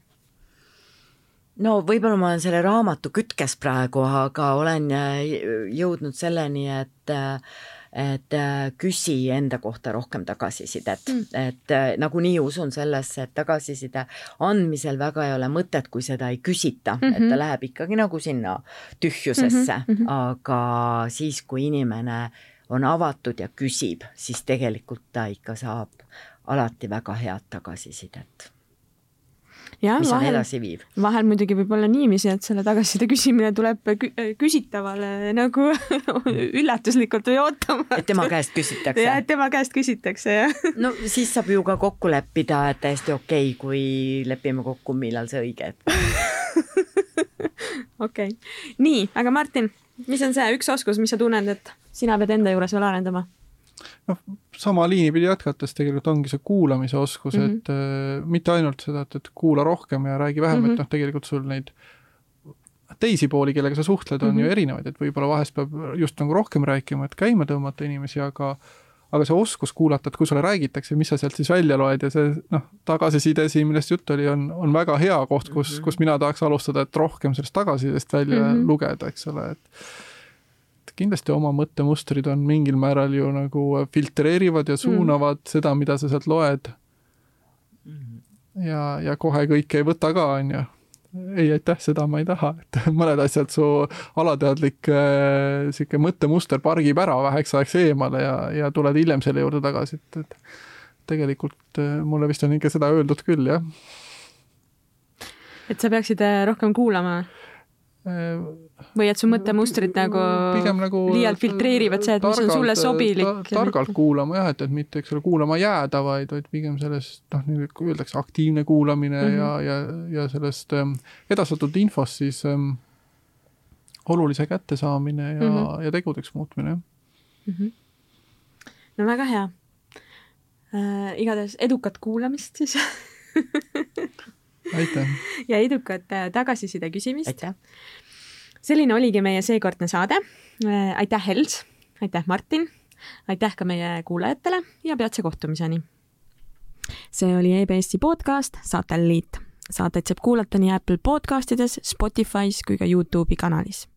Speaker 2: No võib-olla ma olen selle raamatu kütkes praegu, aga olen äh, jõudnud selleni, et äh, et äh, küsi enda kohta rohkem tagasisidet mm., et äh, nagunii usun sellesse, et tagasiside andmisel väga ei ole mõtet, kui seda ei küsita mm, -hmm. et ta mhm. läheb ikkagi nagu sinna tühjusesse mm, -hmm. aga siis, kui inimene on avatud ja küsib, siis tegelikult ta ikka saab alati väga head tagasisidet mis vahel, on edasiviiv.
Speaker 1: vahel muidugi võib olla niiviisi, et selle tagasiside küsimine tuleb kü küsitavale nagu <laughs> üllatuslikult või ootamata.
Speaker 2: et tema käest küsitakse.
Speaker 1: jah, et tema käest küsitakse, jah.
Speaker 2: no siis saab ju ka kokku leppida, et täiesti okei okay,, kui lepime kokku, millal see õige hetk <laughs>
Speaker 1: okei okay., nii, aga Martin, mis on see üks oskus, mis sa tunned, et sina pead enda juures veel arendama?
Speaker 3: Noh, sama liini pidi jätkates tegelikult ongi see kuulamise oskus mm, -hmm. et äh, mitte ainult seda, et, et kuula rohkem ja räägi vähem mm, -hmm. et mhm. noh, tegelikult sul neid teisi pooli, kellega sa suhtled, on mm -hmm. ju mhm. erinevaid, et võib-olla vahest peab just nagu rohkem rääkima, et käima tõmmata inimesi, aga aga see oskus kuulata, et kui sulle räägitakse, mis sa sealt siis välja loed ja see noh, tagasiside siin, millest juttu oli, on, on väga hea koht, kus mm, -hmm. kus mina tahaks alustada, et rohkem sellest tagasisidest välja mm -hmm. lugeda, eks ole, et et kindlasti oma mõttemustrid on mingil määral ju nagu filtreerivad ja suunavad mm. seda, mida sa sealt loed. Mhm. ja, ja kohe kõike ei võta ka, on ju. ei, aitäh, seda ma ei taha, et <laughs> mõned asjad su alateadlik äh, sihuke mõttemuster pargib ära väheks ajaks eemale ja, ja tuled hiljem selle juurde tagasi, et, et tegelikult äh, mulle vist on ikka seda öeldud küll, jah.
Speaker 1: et sa peaksid äh, rohkem kuulama või et su mõttemustrid nagu, nagu liialt filtreerivad see, et targalt, mis on sulle sobilik ta,.
Speaker 3: targalt kuulama jah, et, et mitte, eks ole, kuulama jääda, vaid, vaid pigem sellest noh, nagu öeldakse, aktiivne kuulamine mm -hmm. ja, ja, ja sellest ähm, edastatud infost siis ähm, olulise kättesaamine ja mm, -hmm. ja tegudeks muutmine, mm. -hmm.
Speaker 1: no väga hea äh,. igatahes edukat kuulamist siis
Speaker 3: aitäh! <laughs>
Speaker 1: ja edukat äh, tagasiside küsimist.
Speaker 2: aitäh!
Speaker 1: Selline oligi meie seekordne saade. Äh, aitäh, Hels, aitäh, Martin, aitäh ka meie kuulajatele ja peatse kohtumiseni. see oli EBS-i podcast Satelliit. saateid saab kuulata nii Apple podcastides, Spotify's kui ka Youtube'i kanalis